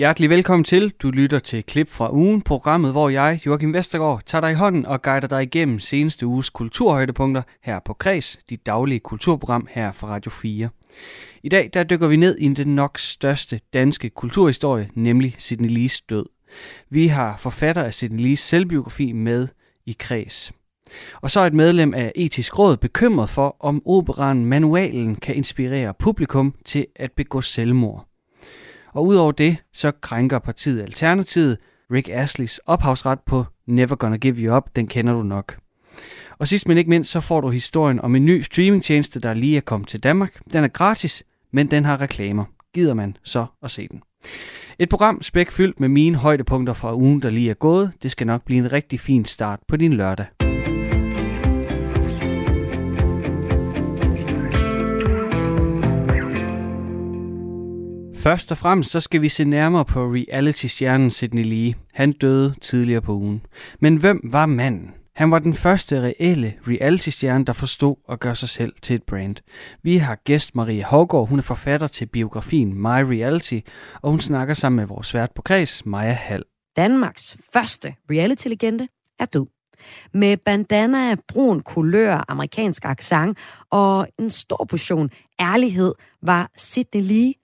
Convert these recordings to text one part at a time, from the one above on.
Hjertelig velkommen til. Du lytter til Klip fra ugen, programmet, hvor jeg, Joachim Vestergaard, tager dig i hånden og guider dig igennem seneste uges kulturhøjdepunkter her på Kreds, dit daglige kulturprogram her fra Radio 4. I dag der dykker vi ned i den nok største danske kulturhistorie, nemlig Sidney Lees død. Vi har forfatter af Sidney Lees selvbiografi med i Kreds. Og så er et medlem af Etisk Råd bekymret for, om operan Manualen kan inspirere publikum til at begå selvmord. Og udover det, så krænker partiet Alternativet Rick Asleys ophavsret på Never Gonna Give You Up, den kender du nok. Og sidst men ikke mindst, så får du historien om en ny streamingtjeneste, der lige er kommet til Danmark. Den er gratis, men den har reklamer. Gider man så at se den? Et program spækfyldt med mine højdepunkter fra ugen, der lige er gået. Det skal nok blive en rigtig fin start på din lørdag. Først og fremmest så skal vi se nærmere på reality-stjernen Sidney Lee. Han døde tidligere på ugen. Men hvem var manden? Han var den første reelle reality-stjerne, der forstod at gøre sig selv til et brand. Vi har gæst Maria Hågaard, hun er forfatter til biografien My Reality, og hun snakker sammen med vores vært på kreds, Maja Hall. Danmarks første reality-legende er død. Med bandana, brun kulør, amerikansk accent og en stor portion ærlighed var Sidney Lee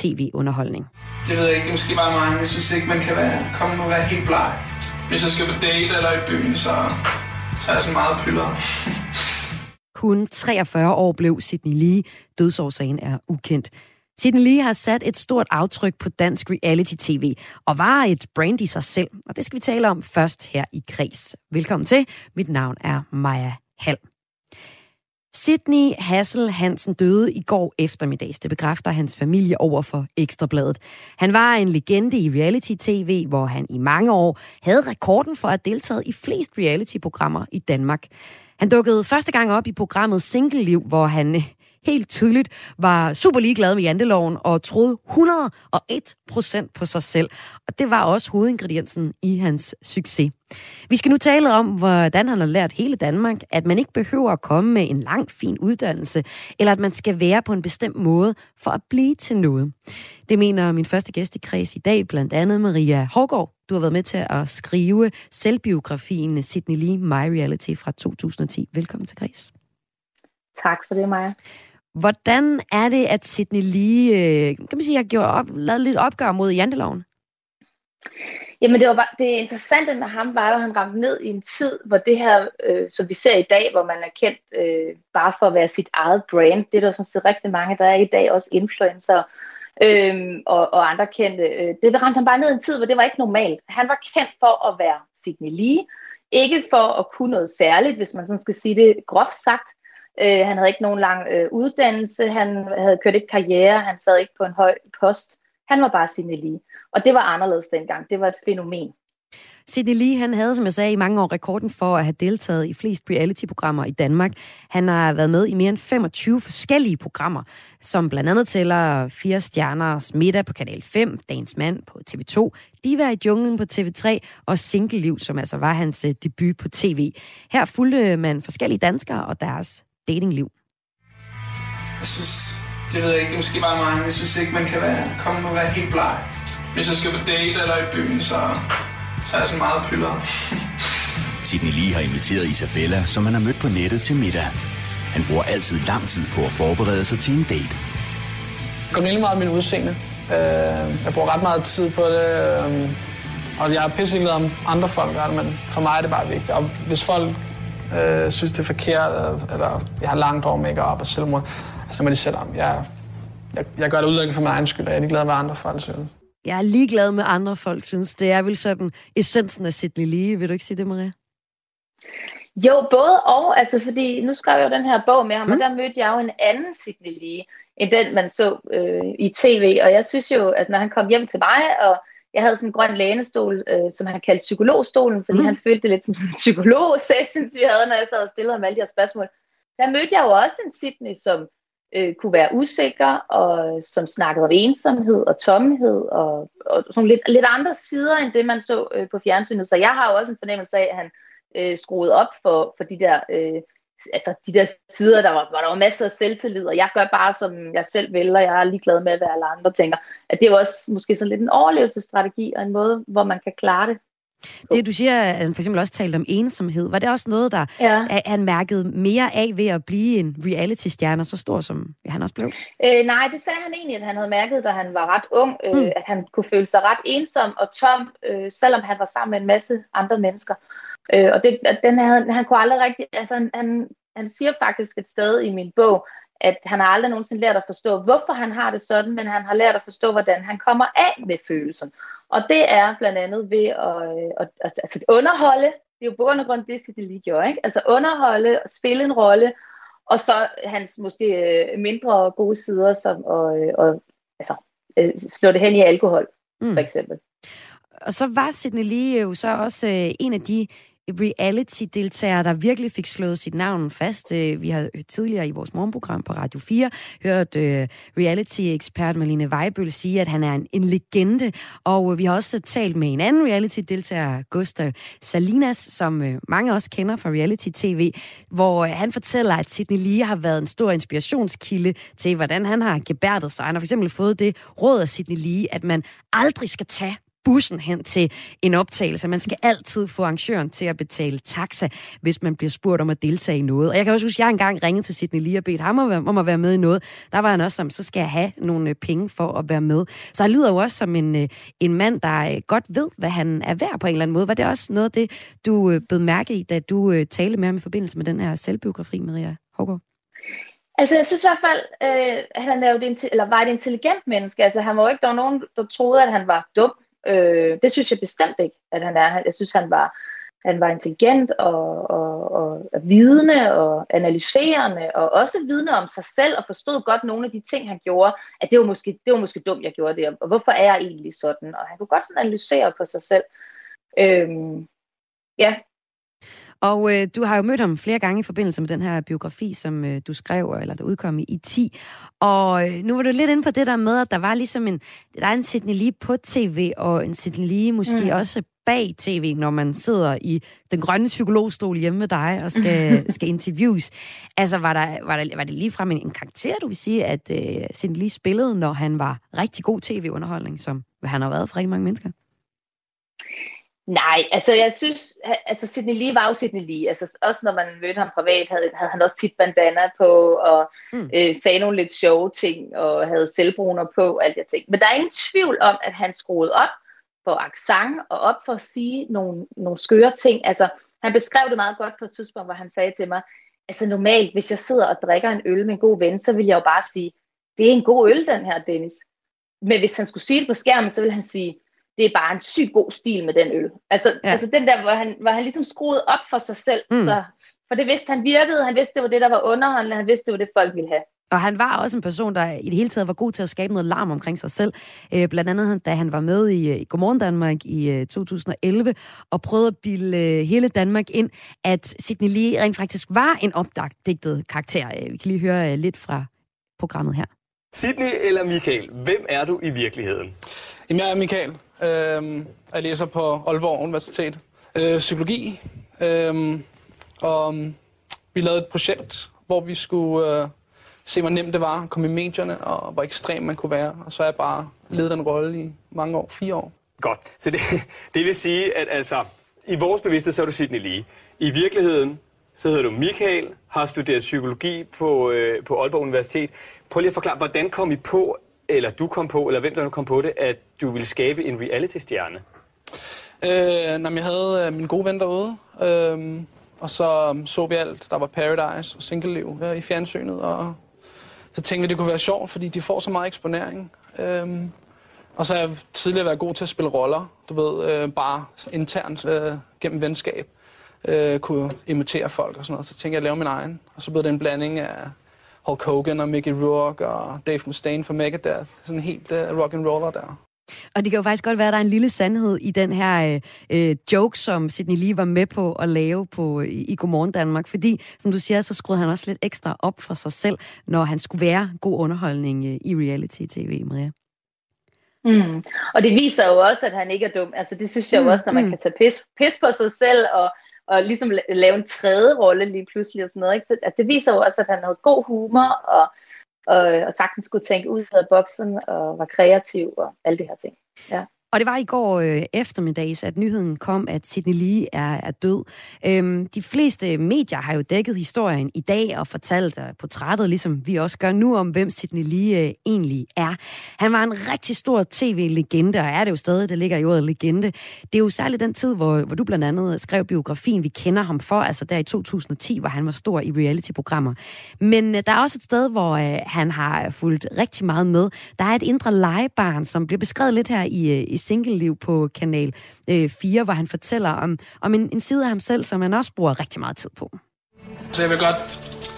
tv-underholdning. Det ved jeg ikke, det er måske bare mig, men jeg synes ikke, man kan være, komme og være helt bleg. Hvis jeg skal på date eller i byen, så, så er jeg så meget pyller. Kun 43 år blev Sidney Lee. Dødsårsagen er ukendt. Sidney Lee har sat et stort aftryk på dansk reality-tv og var et brand i sig selv. Og det skal vi tale om først her i Kreds. Velkommen til. Mit navn er Maja Hall. Sydney Hassel Hansen døde i går eftermiddags. Det bekræfter hans familie over for Ekstrabladet. Han var en legende i reality-tv, hvor han i mange år havde rekorden for at deltage i flest reality-programmer i Danmark. Han dukkede første gang op i programmet Single Liv, hvor han helt tydeligt var super ligeglad med janteloven og troede 101 procent på sig selv. Og det var også hovedingrediensen i hans succes. Vi skal nu tale om, hvordan han har lært hele Danmark, at man ikke behøver at komme med en lang, fin uddannelse, eller at man skal være på en bestemt måde for at blive til noget. Det mener min første gæst i kreds i dag, blandt andet Maria Hårgaard. Du har været med til at skrive selvbiografien Sydney Lee My Reality fra 2010. Velkommen til kreds. Tak for det, Maja. Hvordan er det, at Sidney Lee, øh, kan man sige, har gjort op, lavet lidt opgør mod janteloven? Jamen det, var bare, det interessante med ham var at han ramte ned i en tid, hvor det her, øh, som vi ser i dag, hvor man er kendt øh, bare for at være sit eget brand, det er der sådan set rigtig mange, der er i dag, også influencer øh, og, og andre kendte. Øh, det ramte han bare ned i en tid, hvor det var ikke normalt. Han var kendt for at være Sidney Lee, ikke for at kunne noget særligt, hvis man sådan skal sige det groft sagt, Øh, han havde ikke nogen lang øh, uddannelse, han havde kørt ikke karriere, han sad ikke på en høj post. Han var bare Sidney Lee. Og det var anderledes dengang. Det var et fænomen. Sidney Lee, han havde, som jeg sagde, i mange år rekorden for at have deltaget i flest reality-programmer i Danmark. Han har været med i mere end 25 forskellige programmer, som blandt andet tæller Fire Stjerners Middag på Kanal 5, Dagens Mand på TV2, Diva i junglen på TV3 og Single Liv, som altså var hans øh, debut på TV. Her fulgte man forskellige danskere og deres datingliv? Jeg synes, det ved jeg ikke, det er måske bare mig, men jeg synes ikke, man kan være, komme og være helt bleg. Hvis jeg skal på date eller i byen, så, så er jeg sådan meget pyller. Sidney Lee har inviteret Isabella, som han har mødt på nettet til middag. Han bruger altid lang tid på at forberede sig til en date. Jeg går rigtig meget min udseende. Øh, jeg bruger ret meget tid på det. Øh, og jeg er pisselig om andre folk gør det, men for mig er det bare vigtigt. Og hvis folk øh, synes, det er forkert, eller jeg har langt over make-up og selvmord, så må de selv om. Jeg, jeg, jeg gør det udlæggende for min egen skyld, og jeg er ligeglad med andre folk synes. Jeg er ligeglad med andre folk synes. Det er vel sådan essensen af Sidney Lee. Vil du ikke sige det, Maria? Jo, både og. Altså, fordi nu skrev jeg jo den her bog med ham, mm. og der mødte jeg jo en anden Sidney Lee, end den, man så øh, i tv. Og jeg synes jo, at når han kom hjem til mig, og jeg havde sådan en grøn lænestol, øh, som han kaldte psykologstolen, fordi mm. han følte det lidt som en psykolog-sessions, vi havde, når jeg sad og stillede ham alle de her spørgsmål. Der mødte jeg jo også en Sydney, som øh, kunne være usikker, og som snakkede om ensomhed og tomhed, og, og sådan lidt, lidt andre sider, end det man så øh, på fjernsynet. Så jeg har jo også en fornemmelse af, at han øh, skruede op for, for de der øh, altså de der sider, der var, hvor der var masser af selvtillid, og jeg gør bare, som jeg selv vil, og jeg er ligeglad med, hvad alle andre tænker. At det er jo også måske sådan lidt en overlevelsesstrategi, og en måde, hvor man kan klare det. Det, du siger, at han for eksempel også talte om ensomhed, var det også noget, der ja. han mærkede mere af ved at blive en reality-stjerne så stor, som han også blev? Øh, nej, det sagde han egentlig, at han havde mærket, da han var ret ung, øh, mm. at han kunne føle sig ret ensom og tom, øh, selvom han var sammen med en masse andre mennesker. Øh, og det, den havde, han kunne aldrig rigtig, altså han, han, han siger faktisk et sted i min bog, at han har aldrig nogensinde lært at forstå, hvorfor han har det sådan, men han har lært at forstå, hvordan han kommer af med følelsen. Og det er blandt andet ved at, øh, at, at, altså underholde, det er jo på grund af grund det, de lige gjorde, ikke? altså underholde, spille en rolle, og så hans måske øh, mindre gode sider, som og, øh, og, altså, slå det hen i alkohol, mm. for eksempel. Og så var Sidney Lee jo så også øh, en af de reality-deltager, der virkelig fik slået sit navn fast. Øh, vi har tidligere i vores morgenprogram på Radio 4 hørt uh, reality-ekspert Malene Weibøl sige, at han er en, en legende. Og øh, vi har også talt med en anden reality-deltager, Gustav Salinas, som uh, mange også kender fra reality-tv, hvor uh, han fortæller, at Sidney Lee har været en stor inspirationskilde til, hvordan han har gebærdet sig. Han har for eksempel fået det råd af Sidney Lee, at man aldrig skal tage bussen hen til en optagelse. Man skal altid få arrangøren til at betale taxa, hvis man bliver spurgt om at deltage i noget. Og jeg kan også huske, at jeg engang ringede til Sidney Lee og bedt ham om at være med i noget. Der var han også som, så skal jeg have nogle øh, penge for at være med. Så han lyder jo også som en, øh, en mand, der øh, godt ved, hvad han er værd på en eller anden måde. Var det også noget af det, du blev mærke i, da du talte med ham i forbindelse med den her selvbiografi, Maria Hågaard? Altså, jeg synes i hvert fald, øh, han er jo et, eller var et intelligent menneske. Altså, han var jo ikke, der var nogen, der troede, at han var dum. Øh, det synes jeg bestemt ikke, at han er. Jeg synes, han var, han var intelligent og, og, og, og vidende og analyserende, og også vidne om sig selv, og forstod godt nogle af de ting, han gjorde, at det var måske, det var måske dumt, jeg gjorde det, og hvorfor er jeg egentlig sådan? Og han kunne godt sådan analysere på sig selv. Øhm, ja, og øh, du har jo mødt ham flere gange i forbindelse med den her biografi, som øh, du skrev, eller der udkom i, i 10. Og øh, nu var du lidt inde på det der med, at der var ligesom en, der er en Sidney Lee på tv, og en Sidney Lee måske mm. også bag tv, når man sidder i den grønne psykologstol hjemme med dig og skal, skal interviews. Altså, var, der, var, der, var det lige frem en, en karakter, du vil sige, at øh, Sidney Lee spillede, når han var rigtig god tv-underholdning, som han har været for rigtig mange mennesker? Nej, altså jeg synes, altså Sidney Lee var jo Sidney Lee. Altså også når man mødte ham privat, havde, havde han også tit bandana på, og mm. øh, sagde nogle lidt sjove ting, og havde selvbruner på, og alt det ting. Men der er ingen tvivl om, at han skruede op for accent, og op for at sige nogle, nogle skøre ting. Altså han beskrev det meget godt på et tidspunkt, hvor han sagde til mig, altså normalt, hvis jeg sidder og drikker en øl med en god ven, så vil jeg jo bare sige, det er en god øl, den her, Dennis. Men hvis han skulle sige det på skærmen, så vil han sige, det er bare en sygt god stil med den øl. Altså, ja. altså den der, hvor han, hvor han ligesom skruede op for sig selv. Mm. Så, for det vidste han virkede, han vidste, det var det, der var underholdende, han vidste, det var det, folk ville have. Og han var også en person, der i det hele taget var god til at skabe noget larm omkring sig selv. Øh, blandt andet, da han var med i, i Godmorgen Danmark i øh, 2011, og prøvede at bilde øh, hele Danmark ind, at Sidney Lee rent faktisk var en opdigtet karakter. Øh, vi kan lige høre øh, lidt fra programmet her. Sidney eller Michael, hvem er du i virkeligheden? Jamen, jeg er Michael. Øh, jeg læser på Aalborg Universitet. Øh, psykologi. Øh, og øhm, vi lavede et projekt, hvor vi skulle øh, se, hvor nemt det var at komme i medierne, og hvor ekstrem man kunne være. Og så er jeg bare ledet den rolle i mange år, fire år. Godt. Så det, det vil sige, at altså, i vores bevidsthed, så er du Sidney lige. I virkeligheden, så hedder du Michael, har studeret psykologi på, øh, på Aalborg Universitet. Prøv lige at forklare, hvordan kom I på, eller du kom på, eller hvem der kom på det, at du ville skabe en reality-stjerne? Øh, når jeg havde øh, min gode ven derude, øh, og så øhm, så vi alt. Der var Paradise og Single-liv øh, i fjernsynet, og så tænkte vi, det kunne være sjovt, fordi de får så meget eksponering. Øh, og så har jeg tidligere været god til at spille roller, du ved, øh, bare internt øh, gennem venskab. Øh, kunne imitere folk og sådan noget. Så tænkte jeg at lave min egen, og så blev det en blanding af Hulk Hogan og Mickey Rourke og Dave Mustaine fra Megadeth. Sådan helt uh, rock and roller der. Og det kan jo faktisk godt være, at der er en lille sandhed i den her øh, joke, som Sidney Lee var med på at lave på, i, i Godmorgen Danmark. Fordi, som du siger, så skruede han også lidt ekstra op for sig selv, når han skulle være god underholdning øh, i reality-tv, Maria. Mm. Og det viser jo også, at han ikke er dum. Altså det synes jeg jo mm, også, når man mm. kan tage pis, pis på sig selv og og ligesom lave en tredje rolle lige pludselig og sådan noget. Ikke? Så altså, det viser jo også, at han havde god humor, og, og, og sagtens skulle tænke ud af boksen, og var kreativ, og alle de her ting. Ja. Og det var i går øh, eftermiddags, at nyheden kom, at Sidney Lee er, er død. Øhm, de fleste medier har jo dækket historien i dag og fortalt uh, portrættet, ligesom vi også gør nu, om hvem Sidney Lee øh, egentlig er. Han var en rigtig stor tv-legende, og er det jo stadig, det ligger i ordet legende. Det er jo særligt den tid, hvor, hvor du blandt andet skrev biografien, vi kender ham for, altså der i 2010, hvor han var stor i reality-programmer. Men øh, der er også et sted, hvor øh, han har fulgt rigtig meget med. Der er et indre legebarn, som bliver beskrevet lidt her i, øh, i single-liv på Kanal øh, 4, hvor han fortæller om, om en, en side af ham selv, som han også bruger rigtig meget tid på. Så jeg vil godt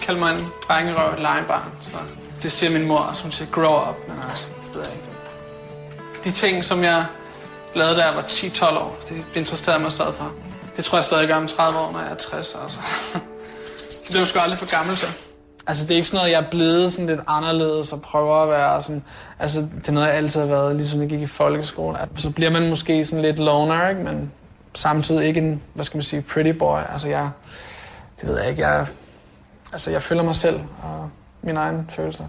kalde mig en drengerøv legebarn. Så det siger min mor, som siger grow up, men altså, det ved jeg ikke. De ting, som jeg lavede, da jeg var 10-12 år, det interesserede mig stadig for. Det tror jeg stadig gør om 30 år, når jeg er 60. Altså. det bliver sgu aldrig for gammel til. Altså, det er ikke sådan noget, jeg er blevet sådan lidt anderledes og prøver at være sådan... Altså, det er noget, jeg altid har været, ligesom jeg gik i folkeskolen. Så bliver man måske sådan lidt loner, ikke? Men samtidig ikke en, hvad skal man sige, pretty boy. Altså, jeg... Det ved jeg ikke, jeg... Altså, jeg føler mig selv og min egen følelser.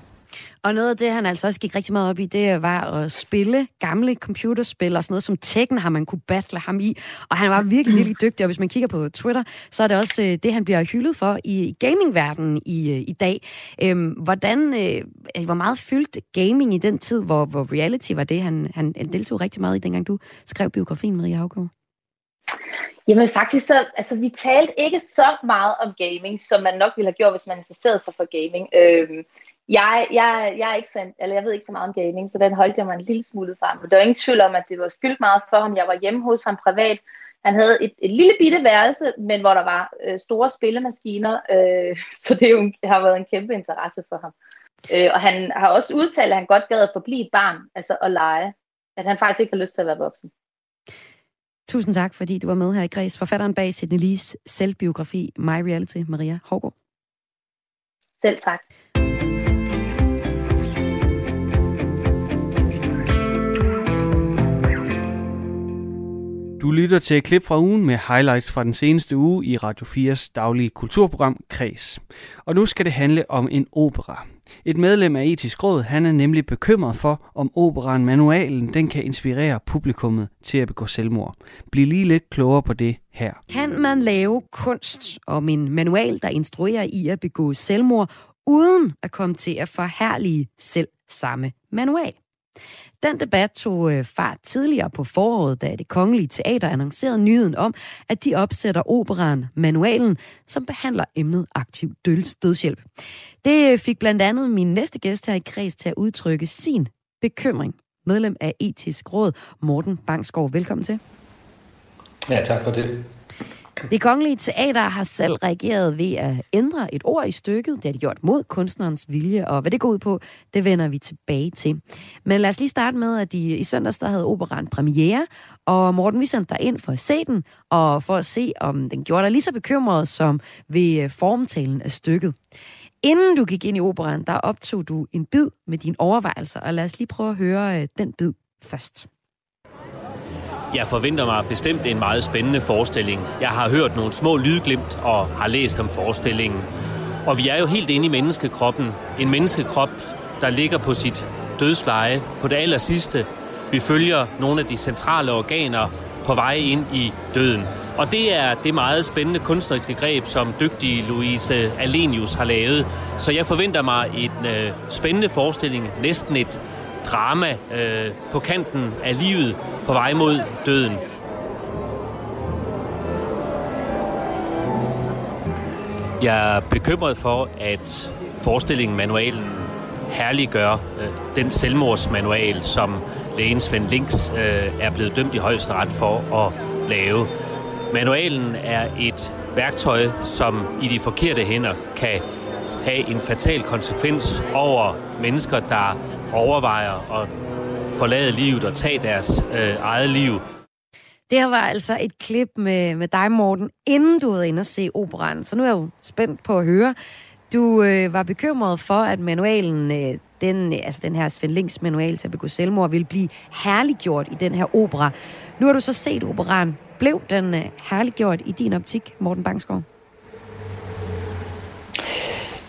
Og noget af det, han altså også gik rigtig meget op i, det var at spille gamle computerspil og sådan noget som Tekken har man kunne battle ham i. Og han var virkelig, virkelig dygtig, og hvis man kigger på Twitter, så er det også øh, det, han bliver hyldet for i gamingverdenen i, øh, i dag. Øhm, hvordan, øh, hvor meget fyldt gaming i den tid, hvor, hvor reality var det, han, han deltog rigtig meget i, dengang du skrev biografien, Maria Havgaard? Jamen faktisk så, altså vi talte ikke så meget om gaming, som man nok ville have gjort, hvis man interesserede sig for gaming. Øhm, jeg, jeg, jeg, er ikke så, eller jeg ved ikke så meget om gaming, så den holdt jeg mig en lille smule frem. Men der var ingen tvivl om, at det var fyldt meget for ham. Jeg var hjemme hos ham privat. Han havde et, et lille bitte værelse, men hvor der var øh, store spillemaskiner, øh, så det jo, har været en kæmpe interesse for ham. Øh, og han har også udtalt, at han godt gad at forblive et barn, altså at lege. At han faktisk ikke har lyst til at være voksen. Tusind tak, fordi du var med her i Græs. Forfatteren bag Sidney Lees selvbiografi My Reality, Maria Hågaard. Selv tak. Du lytter til et klip fra ugen med highlights fra den seneste uge i Radio 4's daglige kulturprogram Kreds. Og nu skal det handle om en opera. Et medlem af Etisk Råd, han er nemlig bekymret for, om operaen Manualen den kan inspirere publikummet til at begå selvmord. Bliv lige lidt klogere på det her. Kan man lave kunst om en manual, der instruerer i at begå selvmord, uden at komme til at forhærlige selv samme manual? Den debat tog øh, fart tidligere på foråret, da det kongelige teater annoncerede nyheden om, at de opsætter operaen Manualen, som behandler emnet aktiv dødshjælp. Det øh, fik blandt andet min næste gæst her i kreds til at udtrykke sin bekymring. Medlem af Etisk Råd, Morten Bangsgaard. Velkommen til. Ja, tak for det. Det kongelige teater har selv reageret ved at ændre et ord i stykket. Det har de gjort mod kunstnerens vilje, og hvad det går ud på, det vender vi tilbage til. Men lad os lige starte med, at de i søndags der havde operan premiere, og Morten, vi sendte dig ind for at se den, og for at se, om den gjorde dig lige så bekymret som ved øh, formtalen af stykket. Inden du gik ind i operan, der optog du en bid med dine overvejelser, og lad os lige prøve at høre øh, den bid først. Jeg forventer mig bestemt en meget spændende forestilling. Jeg har hørt nogle små lydglimt og har læst om forestillingen. Og vi er jo helt inde i menneskekroppen. En menneskekrop, der ligger på sit dødsleje på det aller sidste. Vi følger nogle af de centrale organer på vej ind i døden. Og det er det meget spændende kunstneriske greb, som dygtige Louise Alenius har lavet. Så jeg forventer mig en øh, spændende forestilling, næsten et drama øh, på kanten af livet på vej mod døden. Jeg er bekymret for, at forestillingen, manualen, herliggør øh, den selvmordsmanual, som lægen Svend Links øh, er blevet dømt i højesteret for at lave. Manualen er et værktøj, som i de forkerte hænder kan have en fatal konsekvens over mennesker, der overvejer at forlade livet og tage deres øh, eget liv. Det her var altså et klip med, med dig, Morten, inden du havde inde at se operan. Så nu er jeg jo spændt på at høre. Du øh, var bekymret for, at manualen, øh, den, altså den her Svend Links manual til at begå selvmord, ville blive herliggjort i den her opera. Nu har du så set operan. Blev den øh, herliggjort i din optik, Morten Bangsgaard?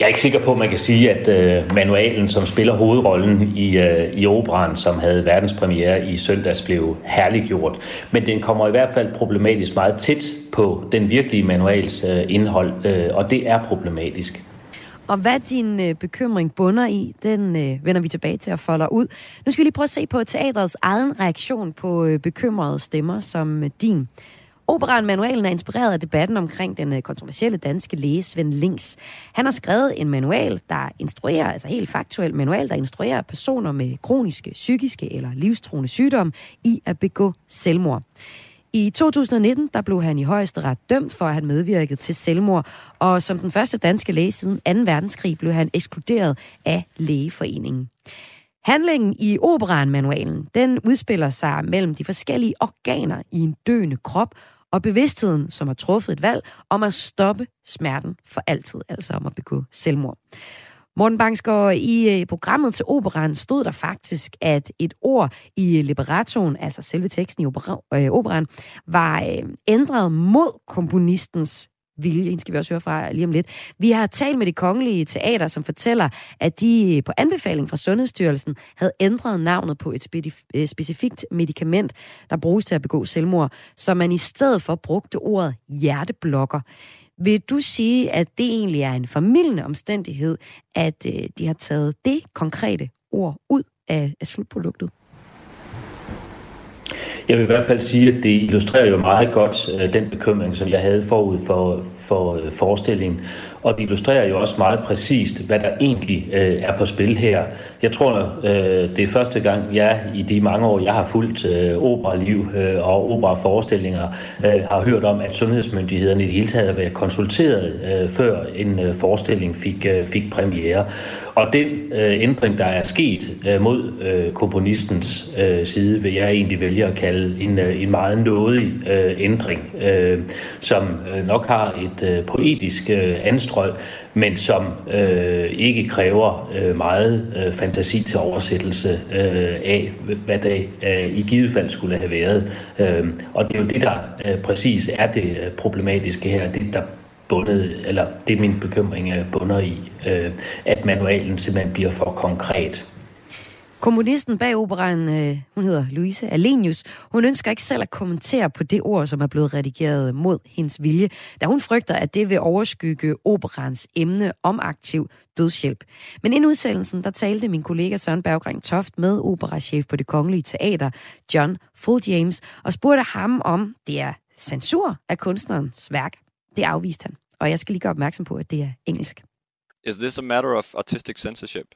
Jeg er ikke sikker på, at man kan sige, at øh, manualen, som spiller hovedrollen i, øh, i operan, som havde verdenspremiere i søndags, blev herliggjort. Men den kommer i hvert fald problematisk meget tæt på den virkelige manuals øh, indhold, øh, og det er problematisk. Og hvad din øh, bekymring bunder i, den øh, vender vi tilbage til at folde ud. Nu skal vi lige prøve at se på teatrets egen reaktion på øh, bekymrede stemmer som øh, din. Operan Manualen er inspireret af debatten omkring den øh, kontroversielle danske læge Svend Links. Han har skrevet en manual, der instruerer, altså helt faktuel manual, der instruerer personer med kroniske, psykiske eller livstruende sygdom i at begå selvmord. I 2019 der blev han i højeste ret dømt for at have medvirket til selvmord, og som den første danske læge siden 2. verdenskrig blev han ekskluderet af lægeforeningen. Handlingen i operan-manualen, den udspiller sig mellem de forskellige organer i en døende krop, og bevidstheden, som har truffet et valg om at stoppe smerten for altid, altså om at begå selvmord. Morten Bangsgaard, i øh, programmet til operan stod der faktisk, at et ord i librettoen, altså selve teksten i øh, operan, var øh, ændret mod komponistens vilje. En skal vi også høre fra lige om lidt. Vi har talt med det kongelige teater, som fortæller, at de øh, på anbefaling fra Sundhedsstyrelsen havde ændret navnet på et øh, specifikt medicament, der bruges til at begå selvmord, så man i stedet for brugte ordet hjerteblokker. Vil du sige, at det egentlig er en formidlende omstændighed, at øh, de har taget det konkrete ord ud af, af slutproduktet? Jeg vil i hvert fald sige, at det illustrerer jo meget godt øh, den bekymring, som jeg havde forud for, for øh, forestillingen. Og det illustrerer jo også meget præcist, hvad der egentlig øh, er på spil her. Jeg tror, øh, det er første gang, jeg i de mange år, jeg har fulgt øh, operaliv øh, og operaforestillinger, øh, har hørt om, at sundhedsmyndighederne i det hele taget har været konsulteret, øh, før en øh, forestilling fik, øh, fik premiere. Og den øh, ændring, der er sket øh, mod øh, komponistens øh, side, vil jeg egentlig vælge at kalde en, øh, en meget nådig øh, ændring, øh, som øh, nok har et øh, poetisk øh, anstrøg, men som øh, ikke kræver øh, meget øh, fantasi til oversættelse øh, af, hvad det øh, i givet fald skulle have været. Øh, og det er jo det, der øh, præcis er det øh, problematiske her, det der bundet, eller det min bekymring er bunder i, øh, at manualen simpelthen bliver for konkret. Kommunisten bag operaen, øh, hun hedder Louise Alenius, hun ønsker ikke selv at kommentere på det ord, som er blevet redigeret mod hendes vilje, da hun frygter, at det vil overskygge operans emne om aktiv dødshjælp. Men inden udsendelsen, der talte min kollega Søren Berggring Toft med operachef på det kongelige teater, John Full James, og spurgte ham om det er censur af kunstnerens værk. Det afviste han, og jeg skal lige gøre opmærksom på, at det er engelsk. Is this a matter of artistic censorship?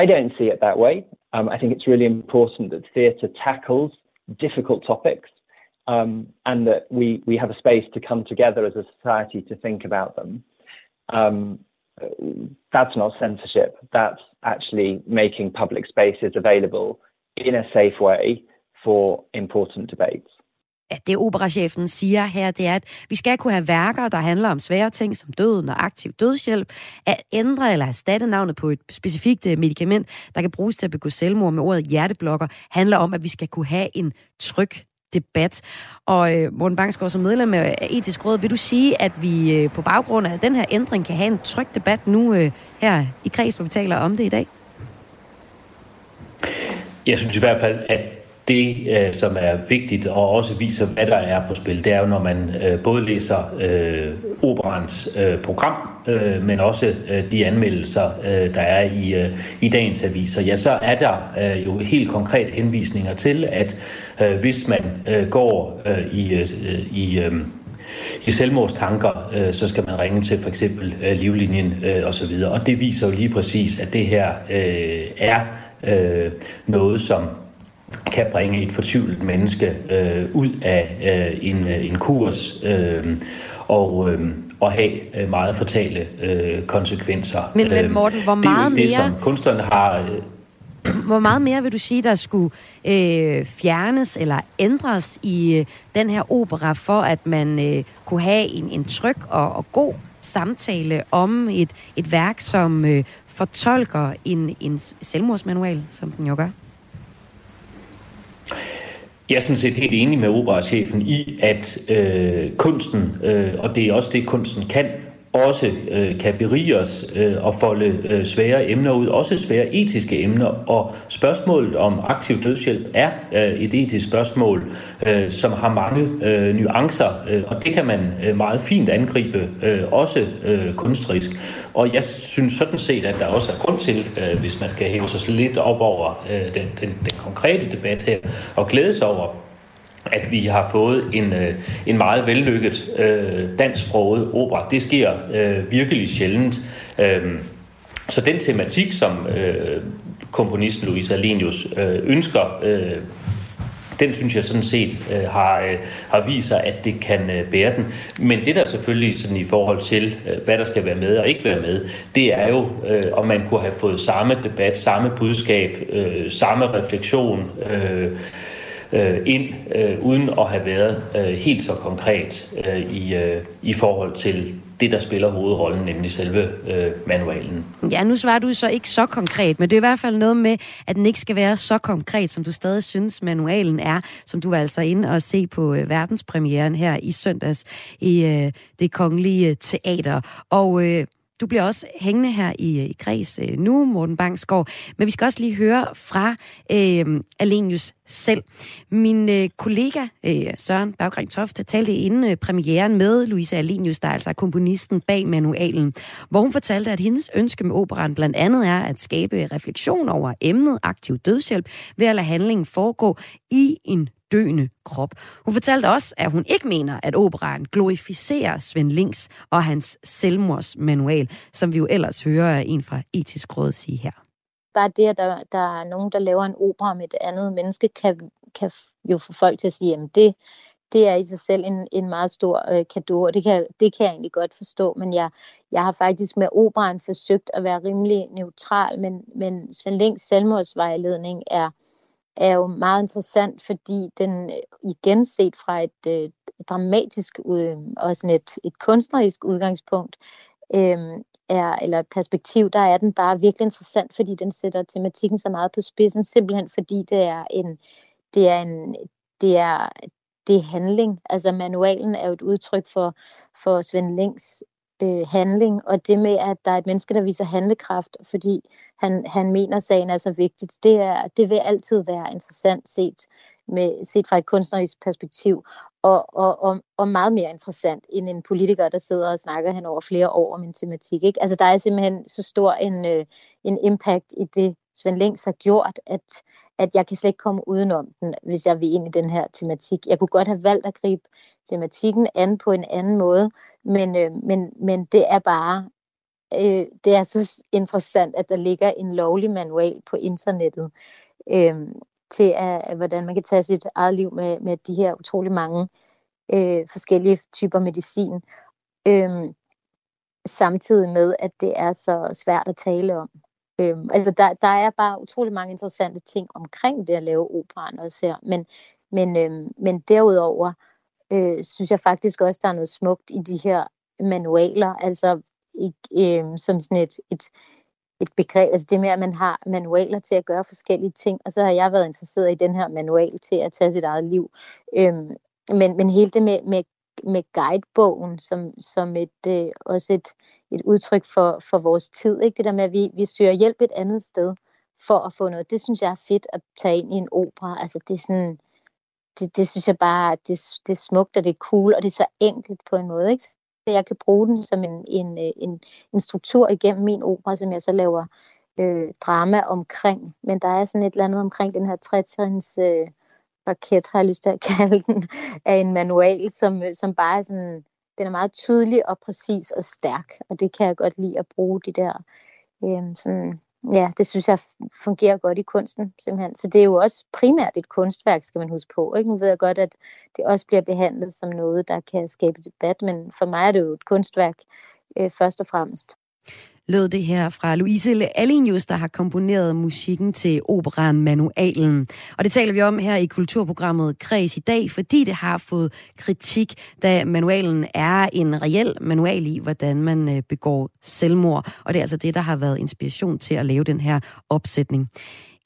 I don't see it that way. Um, I think it's really important that theatre tackles difficult topics um, and that we, we have a space to come together as a society to think about them. Um, that's not censorship. That's actually making public spaces available in a safe way for important debates. At det operachefen siger her, det er, at vi skal kunne have værker, der handler om svære ting som døden og aktiv dødshjælp. At ændre eller erstatte navnet på et specifikt øh, medicament, der kan bruges til at begå selvmord med ordet hjerteblokker, handler om, at vi skal kunne have en tryg debat. Og øh, Morten Bangsgaard, som medlem af Etisk Råd, vil du sige, at vi øh, på baggrund af den her ændring kan have en tryg debat nu øh, her i kreds, hvor vi taler om det i dag? Jeg synes i hvert fald, at det, øh, som er vigtigt og også viser, hvad der er på spil, det er jo, når man øh, både læser øh, operans øh, program, øh, men også øh, de anmeldelser, øh, der er i, øh, i dagens aviser, ja, så er der øh, jo helt konkret henvisninger til, at øh, hvis man øh, går øh, i, øh, i øh, i selvmordstanker, øh, så skal man ringe til for eksempel øh, livlinjen øh, osv. Og det viser jo lige præcis, at det her øh, er øh, noget, som kan bringe et fortvivlet menneske øh, ud af øh, en, øh, en kurs øh, og, øh, og have øh, meget fatale øh, konsekvenser. Men, men Morten, hvor meget det er mere... det, som kunstnerne har... Øh, hvor meget mere vil du sige, der skulle øh, fjernes eller ændres i øh, den her opera, for at man øh, kunne have en, en tryg og, og god samtale om et, et værk, som øh, fortolker en, en selvmordsmanual, som den jo gør? Jeg er sådan set helt enig med operachefen i, at øh, kunsten, øh, og det er også det, kunsten kan, også øh, kan berige os øh, og folde øh, svære emner ud, også svære etiske emner. Og spørgsmålet om aktiv dødshjælp er øh, et etisk spørgsmål, øh, som har mange øh, nuancer, øh, og det kan man øh, meget fint angribe, øh, også øh, kunstrisk. Og jeg synes sådan set, at der også er grund til, øh, hvis man skal hæve sig lidt op over øh, den, den, den konkrete debat her, og glæde sig over, at vi har fået en, øh, en meget vellykket øh, dansksproget opera. Det sker øh, virkelig sjældent. Øh, så den tematik, som øh, komponisten Louise Alenius øh, ønsker, øh, den synes jeg sådan set øh, har, øh, har vist sig, at det kan øh, bære den. Men det der selvfølgelig sådan i forhold til, øh, hvad der skal være med og ikke være med, det er jo, øh, om man kunne have fået samme debat, samme budskab, øh, samme refleksion, øh, øh, ind, øh, uden at have været øh, helt så konkret øh, i, øh, i forhold til det, der spiller hovedrollen, nemlig selve øh, manualen. Ja, nu svarer du så ikke så konkret, men det er i hvert fald noget med, at den ikke skal være så konkret, som du stadig synes, manualen er, som du var altså inde og se på øh, verdenspremieren her i søndags i øh, det kongelige øh, teater. Og øh, du bliver også hængende her i, øh, i Græs øh, nu, Morten Bangsgaard. Men vi skal også lige høre fra øh, Alenius selv. Min øh, kollega øh, Søren Berggren Toft talte inden øh, premieren med Louise Alenius, der er altså komponisten bag manualen, hvor hun fortalte, at hendes ønske med operan blandt andet er at skabe refleksion over emnet aktiv dødshjælp ved at lade handlingen foregå i en døende krop. Hun fortalte også, at hun ikke mener, at operaen glorificerer Svend Links og hans selvmordsmanual, som vi jo ellers hører en fra Etisk Råd sige her. Bare det, at der, der er nogen, der laver en opera med et andet menneske, kan, kan jo få folk til at sige, at det, det er i sig selv en, en meget stor øh, kado, og det kan, det kan jeg egentlig godt forstå, men jeg, jeg har faktisk med operaen forsøgt at være rimelig neutral, men, men Svend Links selvmordsvejledning er, er jo meget interessant, fordi den øh, igen set fra et øh, dramatisk øh, og sådan et, et kunstnerisk udgangspunkt, øh, er, eller perspektiv, der er den bare virkelig interessant, fordi den sætter tematikken så meget på spidsen, simpelthen fordi det er en, det er en, det er, det er handling. Altså manualen er jo et udtryk for, for Svend Lings øh, handling, og det med, at der er et menneske, der viser handlekraft, fordi han, han mener, at sagen er så vigtigt, det, er, det vil altid være interessant set, med, set fra et kunstnerisk perspektiv, og, og, og, og meget mere interessant end en politiker, der sidder og snakker hen over flere år om en tematik. Ikke? Altså, der er simpelthen så stor en, øh, en impact i det, Svend Lings har gjort, at, at jeg kan slet ikke komme udenom den, hvis jeg vil ind i den her tematik. Jeg kunne godt have valgt at gribe tematikken an på en anden måde, men, øh, men, men det er bare øh, det er så interessant, at der ligger en lovlig manual på internettet øh, til, at, hvordan man kan tage sit eget liv med, med de her utrolig mange øh, forskellige typer medicin, øh, samtidig med, at det er så svært at tale om. Øhm, altså der, der er bare utrolig mange interessante ting omkring det at lave operaen også her. Men, men, øhm, men derudover øh, synes jeg faktisk også, der er noget smukt i de her manualer, altså ikke, øh, som sådan et, et, et begreb, altså det med, at man har manualer til at gøre forskellige ting, og så har jeg været interesseret i den her manual til at tage sit eget liv. Øhm, men, men hele det med, med med guidebogen som, som et, øh, også et, et udtryk for, for vores tid. Ikke? Det der med, at vi, vi søger hjælp et andet sted for at få noget. Det synes jeg er fedt at tage ind i en opera. Altså det er sådan, det, det synes jeg bare, det, det er smukt, og det er cool, og det er så enkelt på en måde. Ikke? Så jeg kan bruge den som en, en, øh, en, en struktur igennem min opera, som jeg så laver øh, drama omkring. Men der er sådan et eller andet omkring den her trætrins øh, raket, har jeg lyst til at kalde den, af en manual, som, som bare er sådan, den er meget tydelig og præcis og stærk, og det kan jeg godt lide at bruge de der, øhm, sådan, ja, det synes jeg fungerer godt i kunsten, simpelthen. Så det er jo også primært et kunstværk, skal man huske på. Ikke? Nu ved jeg godt, at det også bliver behandlet som noget, der kan skabe debat, men for mig er det jo et kunstværk øh, først og fremmest lød det her fra Louise Alenius, der har komponeret musikken til operan Manualen. Og det taler vi om her i kulturprogrammet Kreds i dag, fordi det har fået kritik, da manualen er en reel manual i, hvordan man øh, begår selvmord. Og det er altså det, der har været inspiration til at lave den her opsætning.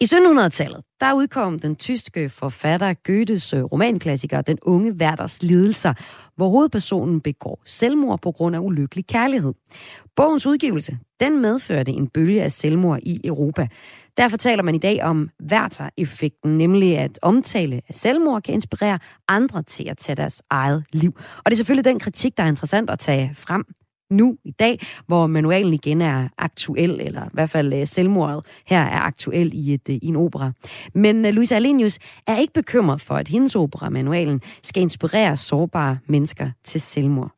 I 1700-tallet, der udkom den tyske forfatter Goethes øh, romanklassiker Den unge Werders lidelser, hvor hovedpersonen begår selvmord på grund af ulykkelig kærlighed. Bogens udgivelse, den medførte en bølge af selvmord i Europa. Derfor taler man i dag om Werther-effekten, nemlig at omtale af selvmord kan inspirere andre til at tage deres eget liv. Og det er selvfølgelig den kritik, der er interessant at tage frem nu i dag, hvor manualen igen er aktuel, eller i hvert fald øh, selvmordet her er aktuel i, et, øh, i en opera. Men øh, Louise Alenius er ikke bekymret for, at hendes opera, manualen, skal inspirere sårbare mennesker til selvmord.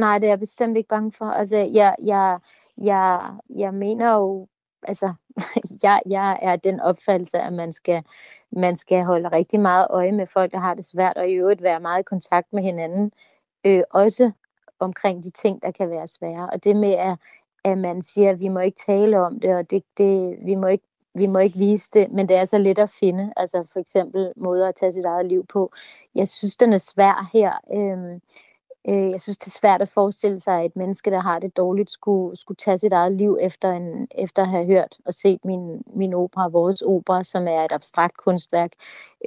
Nej, det er jeg bestemt ikke bange for. Altså, jeg, jeg, jeg, jeg mener jo, altså, jeg, jeg er den opfattelse, at man skal, man skal holde rigtig meget øje med folk, der har det svært, og i øvrigt være meget i kontakt med hinanden. Øh, også omkring de ting, der kan være svære. Og det med, at, at man siger, at vi må ikke tale om det, og det, det, vi, må ikke, vi må ikke vise det, men det er så let at finde. Altså for eksempel måder at tage sit eget liv på. Jeg synes, den er svær her. Øhm, øh, jeg synes, det er svært at forestille sig, at et menneske, der har det dårligt, skulle, skulle tage sit eget liv efter, en, efter at have hørt og set min, min opera, vores opera, som er et abstrakt kunstværk.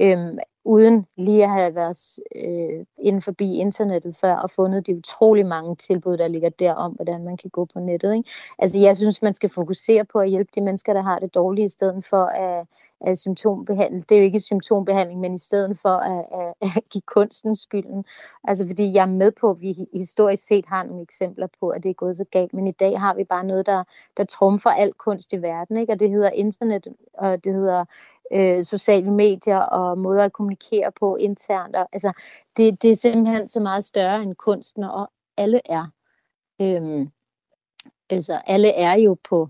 Øhm, uden lige at have været øh, inden forbi internettet før og fundet de utrolig mange tilbud, der ligger der om, hvordan man kan gå på nettet. Ikke? Altså jeg synes, man skal fokusere på at hjælpe de mennesker, der har det dårligt, i stedet for at, at symptombehandle. Det er jo ikke symptombehandling, men i stedet for at, at, at give kunsten skylden. Altså fordi jeg er med på, at vi historisk set har nogle eksempler på, at det er gået så galt, men i dag har vi bare noget, der, der trumfer al kunst i verden, ikke? og det hedder internet, og det hedder øh, sociale medier og måder at kommunikere på internt. Og, altså, det, det er simpelthen så meget større end kunsten, og alle er. Øhm, altså, alle er jo på,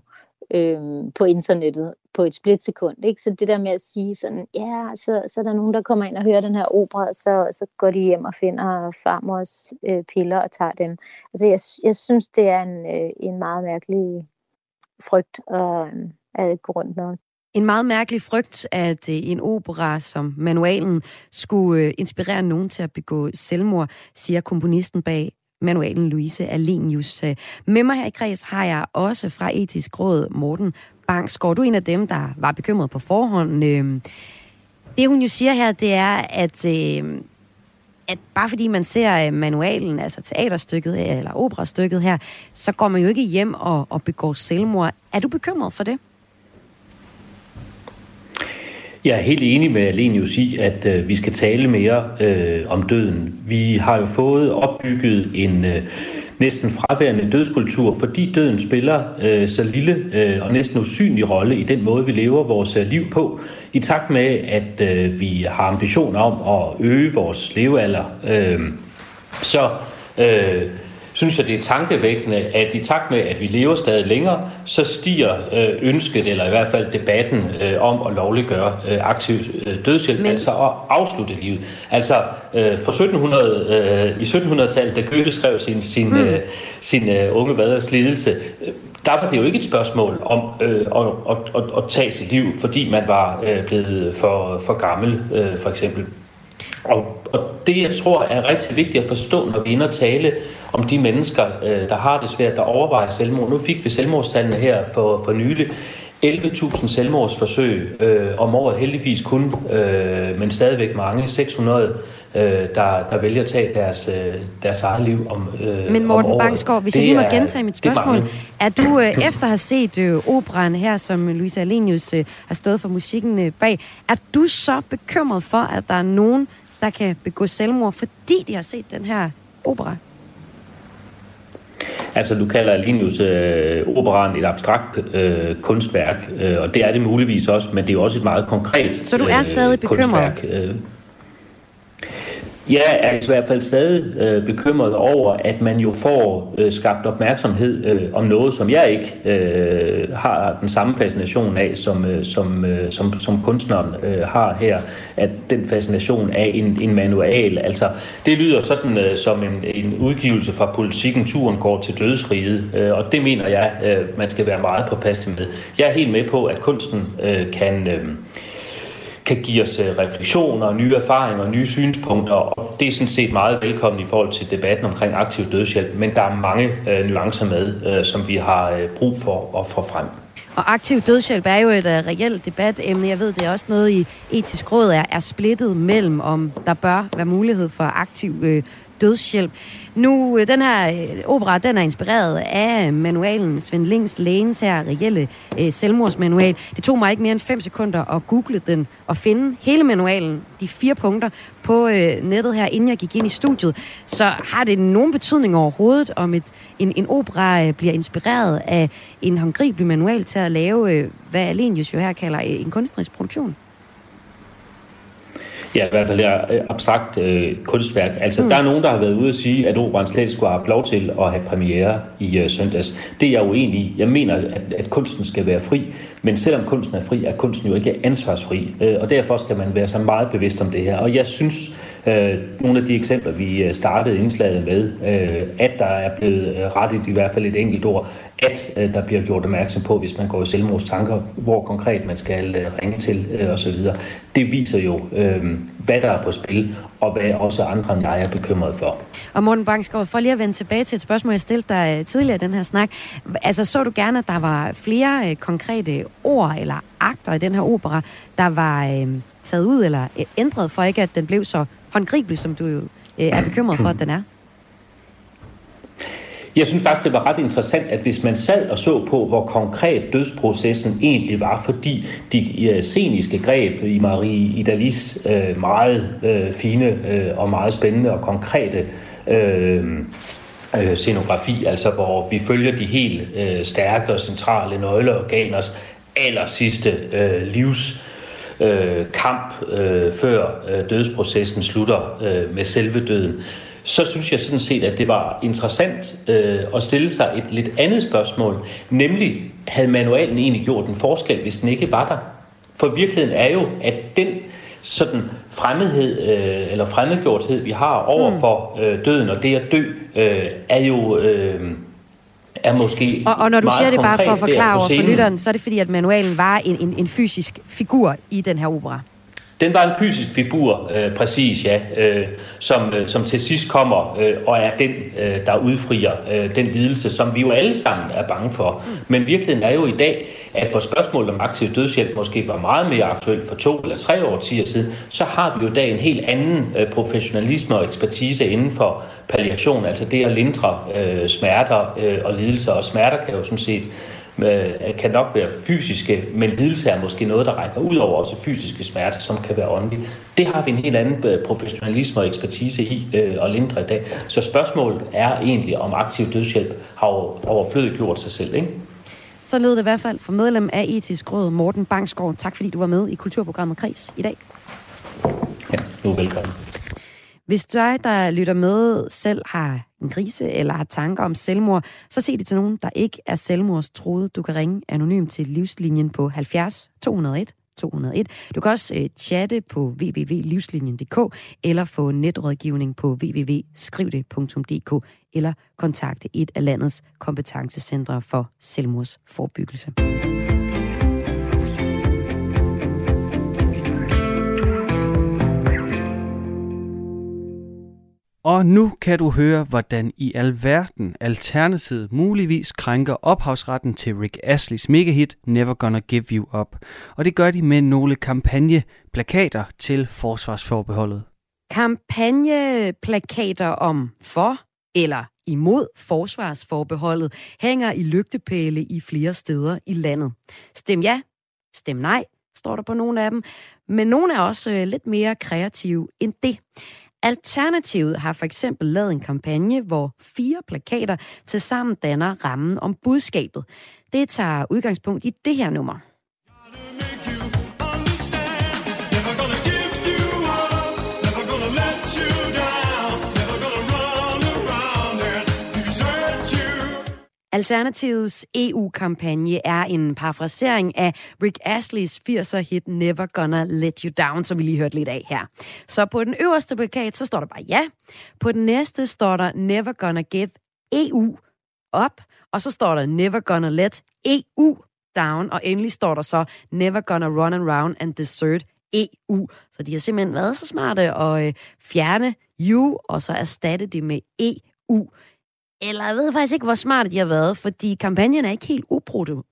øhm, på internettet på et splitsekund. Ikke? Så det der med at sige sådan, ja, så, så er der nogen, der kommer ind og hører den her opera, så, så går de hjem og finder farmors øh, piller og tager dem. Altså, jeg, jeg synes, det er en, øh, en meget mærkelig frygt at, øh, at gå rundt med. En meget mærkelig frygt, at øh, en opera som manualen skulle øh, inspirere nogen til at begå selvmord, siger komponisten bag manualen Louise Alenius. Øh, med mig her i kreds har jeg også fra Etisk Råd Morten Bangsgaard. Du er en af dem, der var bekymret på forhånd. Det hun jo siger her, det er, at, at bare fordi man ser manualen, altså teaterstykket eller operastykket her, så går man jo ikke hjem og, og begår selvmord. Er du bekymret for det? Jeg er helt enig med Alenius i, at øh, vi skal tale mere øh, om døden. Vi har jo fået opbygget en øh, næsten fraværende dødskultur, fordi døden spiller øh, så lille øh, og næsten usynlig rolle i den måde, vi lever vores øh, liv på. I takt med, at øh, vi har ambitioner om at øge vores levealder, øh, så... Øh, synes jeg, det er tankevækkende, at i takt med, at vi lever stadig længere, så stiger øh, ønsket, eller i hvert fald debatten øh, om at lovliggøre øh, aktiv øh, dødshjælp, Men... altså at afslutte livet. Altså øh, for 1700, øh, i 1700-tallet, da Goethe skrev sin, sin, mm. øh, sin øh, unge vaders lidelse, øh, der var det jo ikke et spørgsmål om øh, at, at, at, at tage sit liv, fordi man var øh, blevet for, for gammel, øh, for eksempel. Og, og det, jeg tror, er rigtig vigtigt at forstå, når vi er inde og tale om de mennesker, øh, der har det svært, der overvejer selvmord. Nu fik vi selvmordstallene her for, for nylig. 11.000 selvmordsforsøg øh, om året, heldigvis kun, øh, men stadigvæk mange, 600, øh, der, der vælger at tage deres, øh, deres eget liv om øh, Men Morten Bangsgaard, hvis det jeg lige må gentage mit spørgsmål. Er, er du, øh, efter at have set øh, operan her, som Louise Alenius øh, har stået for musikken øh, bag, er du så bekymret for, at der er nogen, der kan begå selvmord, fordi de har set den her opera? Altså, du kalder Linus øh, operan et abstrakt øh, kunstværk, øh, og det er det muligvis også, men det er også et meget konkret Så du er øh, stadig bekymret? Kunstværk. Øh. Jeg er i hvert fald stadig øh, bekymret over, at man jo får øh, skabt opmærksomhed øh, om noget, som jeg ikke øh, har den samme fascination af, som, øh, som, øh, som, som kunstneren øh, har her. At den fascination af en, en manual. Altså, det lyder sådan øh, som en, en udgivelse fra politikken, turen går til dødsriget, øh, og det mener jeg, øh, man skal være meget påpasselig med. Jeg er helt med på, at kunsten øh, kan... Øh, kan give os øh, refleksioner, nye erfaringer og nye synspunkter, og det er sådan set meget velkommen i forhold til debatten omkring aktiv dødshjælp, men der er mange øh, nuancer med, øh, som vi har øh, brug for at få frem. Og aktiv dødshjælp er jo et uh, reelt debatemne. Jeg ved, det er også noget i etisk råd er, er splittet mellem, om der bør være mulighed for aktiv øh, dødshjælp. Nu, øh, den her øh, opera, den er inspireret af manualen Svend Lings Lægens her reelle øh, selvmordsmanual. Det tog mig ikke mere end 5 sekunder at google den og finde hele manualen, de fire punkter, på øh, nettet her, inden jeg gik ind i studiet. Så har det nogen betydning overhovedet, om et, en, en opera øh, bliver inspireret af en håndgribelig manual til at lave, øh, hvad Alenius jo her kalder øh, en kunstnerisk produktion? Ja, i hvert fald er øh, abstrakt øh, kunstværk. Altså, mm. der er nogen, der har været ude at sige, at operan slet skulle have haft lov til at have premiere i øh, søndags. Det er jeg uenig i. Jeg mener, at, at kunsten skal være fri, men selvom kunsten er fri, er kunsten jo ikke ansvarsfri. Øh, og derfor skal man være så meget bevidst om det her. Og jeg synes, øh, nogle af de eksempler, vi øh, startede indslaget med, øh, at der er blevet øh, rettet i hvert fald et enkelt ord, at øh, der bliver gjort opmærksom på, hvis man går i selvmordstanker, hvor konkret man skal øh, ringe til øh, osv. Det viser jo, øh, hvad der er på spil, og hvad også andre end jeg er bekymret for. Og Morten Bangsgaard, for lige at vende tilbage til et spørgsmål, jeg stillede dig øh, tidligere i den her snak. Altså, så du gerne, at der var flere øh, konkrete ord eller akter i den her opera, der var øh, taget ud eller ændret, for ikke at den blev så håndgribelig, som du jo øh, er bekymret for, at den er? Jeg synes faktisk, det var ret interessant, at hvis man sad og så på, hvor konkret dødsprocessen egentlig var, fordi de øh, sceniske greb i Marie Idalis uh, meget øh, fine og meget spændende og konkrete uh, scenografi, altså hvor vi følger de helt stærke og centrale nøgleorganers aller sidste livs øh, kamp, øh, før øh, dødsprocessen slutter øh, med selve døden, så synes jeg sådan set, at det var interessant øh, at stille sig et lidt andet spørgsmål, nemlig, havde manualen egentlig gjort en forskel, hvis den ikke var der? For virkeligheden er jo, at den sådan fremmedhed øh, eller fremmedgjorthed, vi har over for øh, døden og det at dø, øh, er jo... Øh, er måske og, og når du siger det bare for at forklare over for lytteren, så er det fordi, at manualen var en, en, en fysisk figur i den her opera. Den var en fysisk figur, øh, præcis, ja, øh, som, øh, som til sidst kommer øh, og er den, øh, der udfrier øh, den lidelse, som vi jo alle sammen er bange for. Men virkeligheden er jo i dag, at for spørgsmålet om aktiv dødshjælp måske var meget mere aktuelt for to eller tre år siden, så har vi jo i dag en helt anden øh, professionalisme og ekspertise inden for palliation, altså det at lindre øh, smerter øh, og lidelser. Og smerter kan jo sådan set kan nok være fysiske, men lidelse er måske noget, der rækker ud over også fysiske smerter, som kan være åndelige. Det har vi en helt anden øh, professionalisme og ekspertise i øh, at lindre i dag. Så spørgsmålet er egentlig, om aktiv dødshjælp har overflødigt gjort sig selv, ikke? Så lød det i hvert fald for medlem af Etisk Råd, Morten Bangsgaard. Tak fordi du var med i Kulturprogrammet Kris i dag. Ja, du er velkommen. Hvis dig, der lytter med, selv har en krise eller har tanker om selvmord, så se det til nogen, der ikke er selvmordstroet. Du kan ringe anonymt til livslinjen på 70 201 201. Du kan også øh, chatte på www.livslinjen.dk eller få netrådgivning på www.skrivde.dk eller kontakte et af landets kompetencecentre for selvmordsforebyggelse. Og nu kan du høre, hvordan i alverden Alternativet muligvis krænker ophavsretten til Rick Astley's megahit Never Gonna Give You Up. Og det gør de med nogle kampagneplakater til forsvarsforbeholdet. Kampagneplakater om for eller imod forsvarsforbeholdet hænger i lygtepæle i flere steder i landet. Stem ja, stem nej, står der på nogle af dem, men nogle er også øh, lidt mere kreative end det. Alternativet har for eksempel lavet en kampagne, hvor fire plakater tilsammen danner rammen om budskabet. Det tager udgangspunkt i det her nummer. Alternativets EU-kampagne er en parafrasering af Rick Astley's 80'er-hit Never Gonna Let You Down, som vi lige hørte lidt af her. Så på den øverste plakat, så står der bare ja. På den næste står der Never Gonna Give EU op, og så står der Never Gonna Let EU down, og endelig står der så Never Gonna Run Around and Desert EU. Så de har simpelthen været så smarte at øh, fjerne you, og så erstatte det med EU. Eller jeg ved faktisk ikke, hvor smart de har været, fordi kampagnen er ikke helt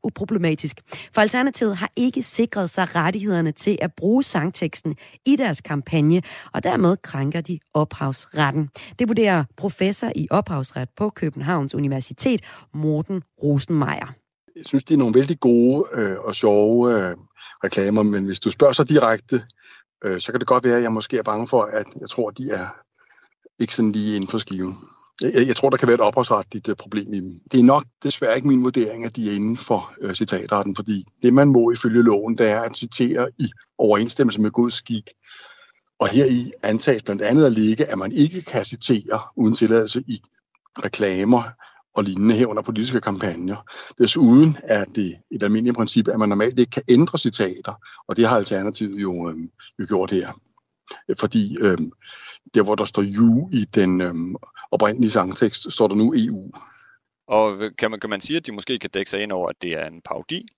uproblematisk. For Alternativet har ikke sikret sig rettighederne til at bruge sangteksten i deres kampagne, og dermed krænker de ophavsretten. Det vurderer professor i ophavsret på Københavns Universitet, Morten Rosenmeier. Jeg synes, det er nogle vældig gode øh, og sjove øh, reklamer, men hvis du spørger så direkte, øh, så kan det godt være, at jeg måske er bange for, at jeg tror, at de er ikke sådan lige inden for skiven. Jeg, jeg tror, der kan være et ophavsretligt uh, problem i dem. Det er nok desværre ikke min vurdering, at de er inden for øh, uh, citatretten, fordi det, man må ifølge loven, det er at citere i overensstemmelse med god skik. Og her i antages blandt andet at ligge, at man ikke kan citere uden tilladelse i reklamer og lignende herunder politiske kampagner. Desuden er det et almindeligt princip, at man normalt ikke kan ændre citater, og det har Alternativet jo, øh, jo gjort her. Fordi øh, der, hvor der står you i den øh, oprindelige sangtekst, står der nu EU. Og kan man, kan man sige, at de måske kan dække sig ind over, at det er en parodi?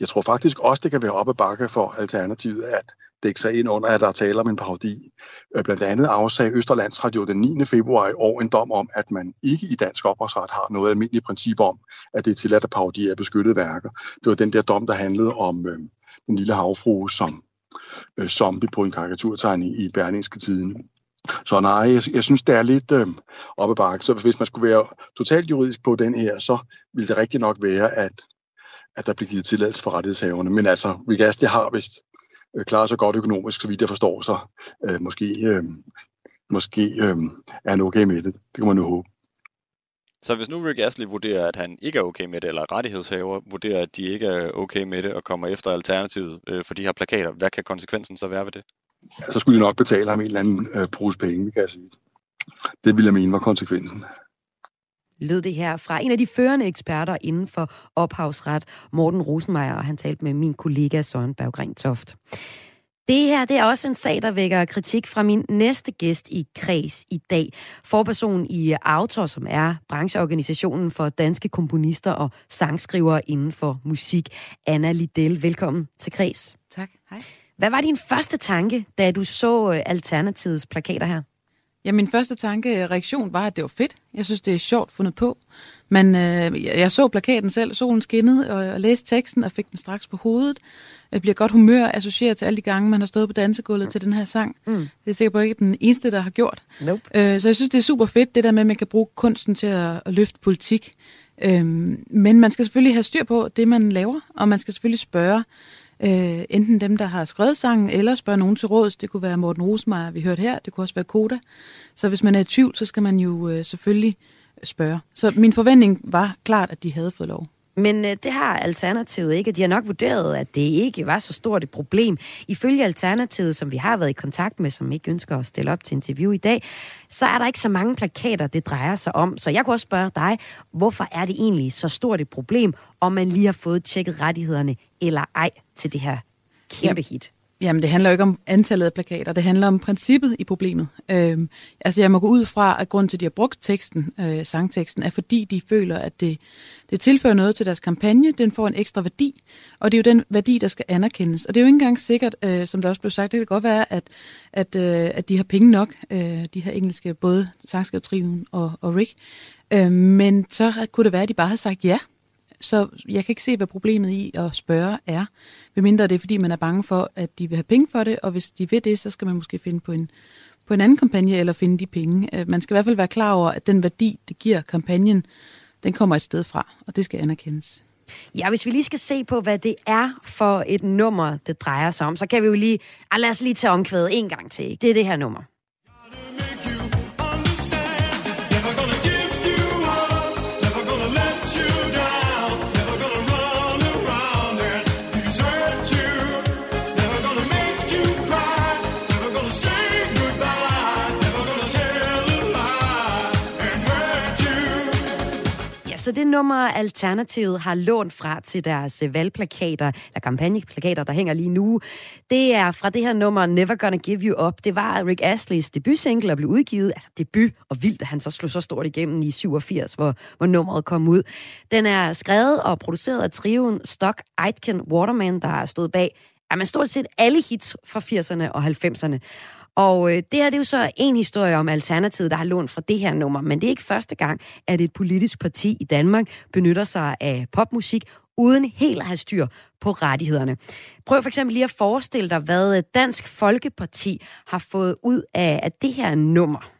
Jeg tror faktisk også, det kan være op ad bakke for Alternativet at dække sig ind under, at der er tale om en parodi. Øh, blandt andet afsag Østerlandsradio den 9. februar i år en dom om, at man ikke i dansk ophavsret har noget almindeligt princip om, at det er tilladt at parodiere beskyttede værker. Det var den der dom, der handlede om øh, den lille havfrue, som øh, zombie på en karikaturtegning i Berlingske Tiden. Så nej, jeg, jeg synes, det er lidt øh, oppe bakke. Så hvis man skulle være totalt juridisk på den her, så ville det rigtig nok være, at, at der bliver givet tilladelse for rettighedshaverne. Men altså, Rigas, det har vist øh, klaret sig godt økonomisk, så vidt jeg forstår, så øh, måske, øh, måske øh, er han okay med det. Det kan man jo håbe. Så hvis nu Rick Astley vurderer, at han ikke er okay med det, eller rettighedshaver vurderer, at de ikke er okay med det, og kommer efter alternativet øh, for de her plakater, hvad kan konsekvensen så være ved det? Ja, så skulle de nok betale ham en eller anden øh, pose penge, kan jeg sige. Det vil jeg mene var konsekvensen. Lød det her fra en af de førende eksperter inden for ophavsret, Morten Rosenmeier, og han talte med min kollega Søren Berggren Toft. Det her det er også en sag, der vækker kritik fra min næste gæst i Kreds i dag. Forperson i Autor, som er brancheorganisationen for danske komponister og sangskrivere inden for musik. Anna Liddell, velkommen til Kreds. Tak, hej. Hvad var din første tanke, da du så øh, Alternativets plakater her? Ja, min første tanke, reaktion var, at det var fedt. Jeg synes, det er sjovt fundet på. Men øh, jeg så plakaten selv, solen skinnede, og jeg læste teksten og fik den straks på hovedet. Jeg bliver godt humør associeret til alle de gange, man har stået på dansegulvet mm. til den her sang. Mm. Det er sikkert på ikke den eneste, der har gjort. Nope. Øh, så jeg synes, det er super fedt, det der med, at man kan bruge kunsten til at, at løfte politik. Øh, men man skal selvfølgelig have styr på det, man laver, og man skal selvfølgelig spørge øh, enten dem, der har skrevet sangen, eller spørge nogen til råds. Det kunne være Morten Rosemeyer, vi hørte her. Det kunne også være Koda. Så hvis man er i tvivl, så skal man jo øh, selvfølgelig spørge. Så min forventning var klart, at de havde fået lov. Men øh, det har Alternativet ikke, de har nok vurderet, at det ikke var så stort et problem. Ifølge Alternativet, som vi har været i kontakt med, som ikke ønsker at stille op til interview i dag, så er der ikke så mange plakater, det drejer sig om. Så jeg kunne også spørge dig, hvorfor er det egentlig så stort et problem, om man lige har fået tjekket rettighederne eller ej til det her kæmpe hit? Jamen, det handler jo ikke om antallet af plakater, det handler om princippet i problemet. Øhm, altså, jeg må gå ud fra, at grunden til, at de har brugt teksten, øh, sangteksten, er fordi de føler, at det, det tilfører noget til deres kampagne, den får en ekstra værdi, og det er jo den værdi, der skal anerkendes. Og det er jo ikke engang sikkert, øh, som der også blev sagt, det kan godt være, at, at, øh, at de har penge nok, øh, de her engelske, både sangskrivertriven og, og Rick, øh, men så kunne det være, at de bare havde sagt ja så jeg kan ikke se, hvad problemet i at spørge er. Medmindre det er, fordi man er bange for, at de vil have penge for det, og hvis de vil det, så skal man måske finde på en, på en anden kampagne eller finde de penge. Øh, man skal i hvert fald være klar over, at den værdi, det giver kampagnen, den kommer et sted fra, og det skal anerkendes. Ja, hvis vi lige skal se på, hvad det er for et nummer, det drejer sig om, så kan vi jo lige... Ah, lad os lige tage omkvædet en gang til. Det er det her nummer. Så det nummer, Alternativet har lånt fra til deres øh, valgplakater, eller kampagneplakater, der hænger lige nu, det er fra det her nummer Never Gonna Give You Up. Det var Rick Astleys debutsingle og blev udgivet, altså debut, og vildt, at han så slog så stort igennem i 87, hvor, hvor nummeret kom ud. Den er skrevet og produceret af triven Stock Aitken Waterman, der stod bag jamen, stort set alle hits fra 80'erne og 90'erne. Og øh, det her det er jo så en historie om Alternativet, der har lånt fra det her nummer, men det er ikke første gang, at et politisk parti i Danmark benytter sig af popmusik, uden helt at have styr på rettighederne. Prøv for eksempel lige at forestille dig, hvad Dansk Folkeparti har fået ud af, af det her nummer.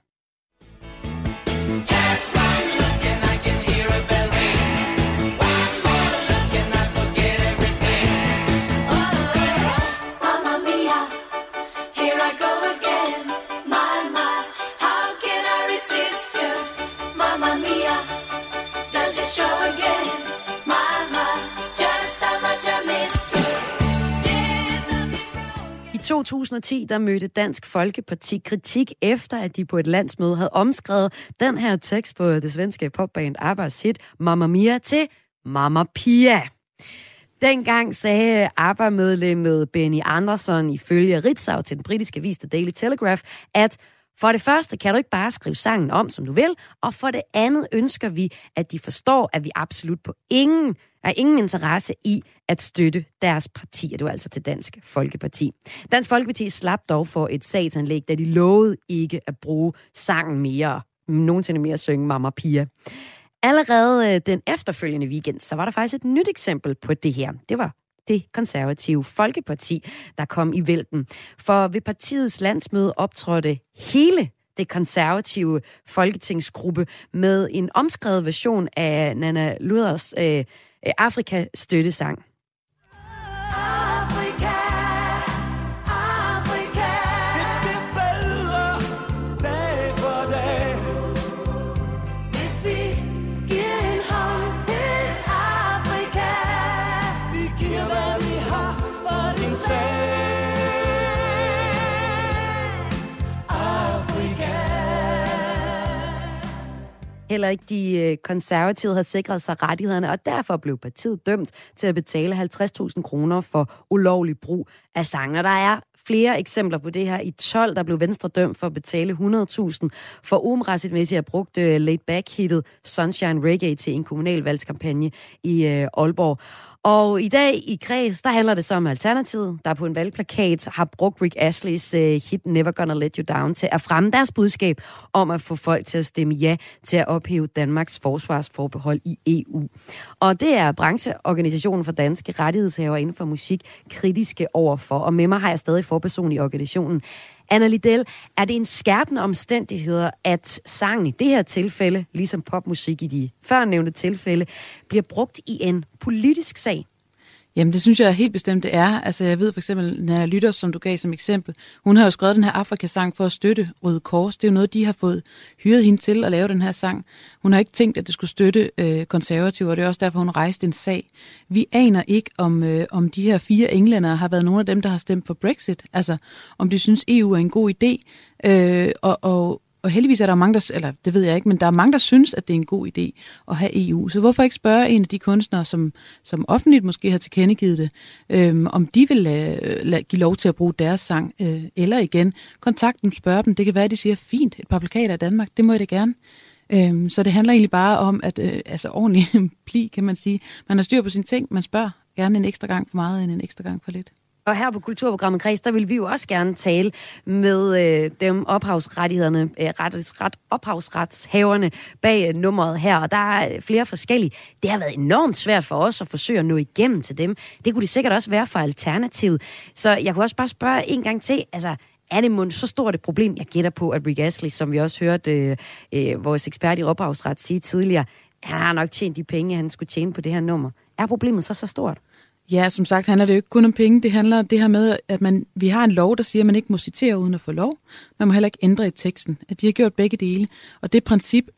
2010 der mødte Dansk Folkeparti kritik efter, at de på et landsmøde havde omskrevet den her tekst på det svenske popband Abbas hit Mamma Mia til Mamma Pia. Dengang sagde ABBA-medlemmet Benny Andersson ifølge Ritzau til den britiske avis The Daily Telegraph, at for det første kan du ikke bare skrive sangen om, som du vil, og for det andet ønsker vi, at de forstår, at vi absolut på ingen er ingen interesse i at støtte deres parti, og det var altså til Dansk Folkeparti. Dansk Folkeparti slap dog for et sagsanlæg, da de lovede ikke at bruge sangen mere, nogensinde mere at synge Mamma Pia. Allerede øh, den efterfølgende weekend, så var der faktisk et nyt eksempel på det her. Det var det konservative Folkeparti, der kom i vælten. For ved partiets landsmøde optrådte hele det konservative folketingsgruppe med en omskrevet version af Nana Luders øh, øh Afrika-støttesang. Heller ikke de øh, konservative havde sikret sig rettighederne, og derfor blev partiet dømt til at betale 50.000 kroner for ulovlig brug af sanger. Der er flere eksempler på det her. I 12, der blev Venstre dømt for at betale 100.000 for umræssigtmæssigt at have brugt øh, uh, laid back hittet Sunshine Reggae til en kommunalvalgskampagne i uh, Aalborg. Og i dag i Græs, der handler det så om Alternativet, der på en valgplakat har brugt Rick Asleys uh, øh, hit Never Gonna Let You Down til at fremme deres budskab om at få folk til at stemme ja til at ophæve Danmarks forsvarsforbehold i EU. Og det er brancheorganisationen for danske rettighedshaver inden for musik kritiske overfor. Og med mig har jeg stadig forperson i organisationen. Anna Liddell, er det en skærpende omstændighed, at sangen i det her tilfælde, ligesom popmusik i de førnævnte tilfælde, bliver brugt i en politisk sag? Jamen, det synes jeg helt bestemt, det er. Altså, jeg ved for eksempel, når jeg lytter, som du gav som eksempel, hun har jo skrevet den her Afrikasang for at støtte Røde Kors. Det er jo noget, de har fået hyret hende til at lave den her sang. Hun har ikke tænkt, at det skulle støtte øh, konservative, og det er også derfor, hun rejste en sag. Vi aner ikke, om, øh, om de her fire englænder har været nogle af dem, der har stemt for Brexit. Altså, om de synes, EU er en god idé. Øh, og, og, og heldigvis er der mange, der, eller det ved jeg ikke, men der er mange, der synes, at det er en god idé at have EU. Så hvorfor ikke spørge en af de kunstnere, som, som offentligt måske har tilkendegivet det, øhm, om de vil øh, lade, lade, give lov til at bruge deres sang, øh, eller igen, kontakt dem, spørge dem. Det kan være, at de siger, fint, et par plakater i Danmark, det må jeg da gerne. Øhm, så det handler egentlig bare om, at øh, altså ordentlig pli, kan man sige. Man har styr på sine ting, man spørger gerne en ekstra gang for meget, end en ekstra gang for lidt. Og her på Kulturprogrammet Kreds, der vil vi jo også gerne tale med øh, dem ophavsrettighederne, øh, ret, ret, ophavsretshaverne bag øh, nummeret her. Og der er øh, flere forskellige. Det har været enormt svært for os at forsøge at nå igennem til dem. Det kunne det sikkert også være for Alternativet. Så jeg kunne også bare spørge en gang til, altså er det mund så stort et problem, jeg gætter på, at Rick Astley, som vi også hørte øh, øh, vores ekspert i ophavsret sige tidligere, han har nok tjent de penge, han skulle tjene på det her nummer. Er problemet så så stort? Ja, som sagt handler det jo ikke kun om penge. Det handler det her med, at man, vi har en lov, der siger, at man ikke må citere uden at få lov. Man må heller ikke ændre i teksten. At de har gjort begge dele. Og det princip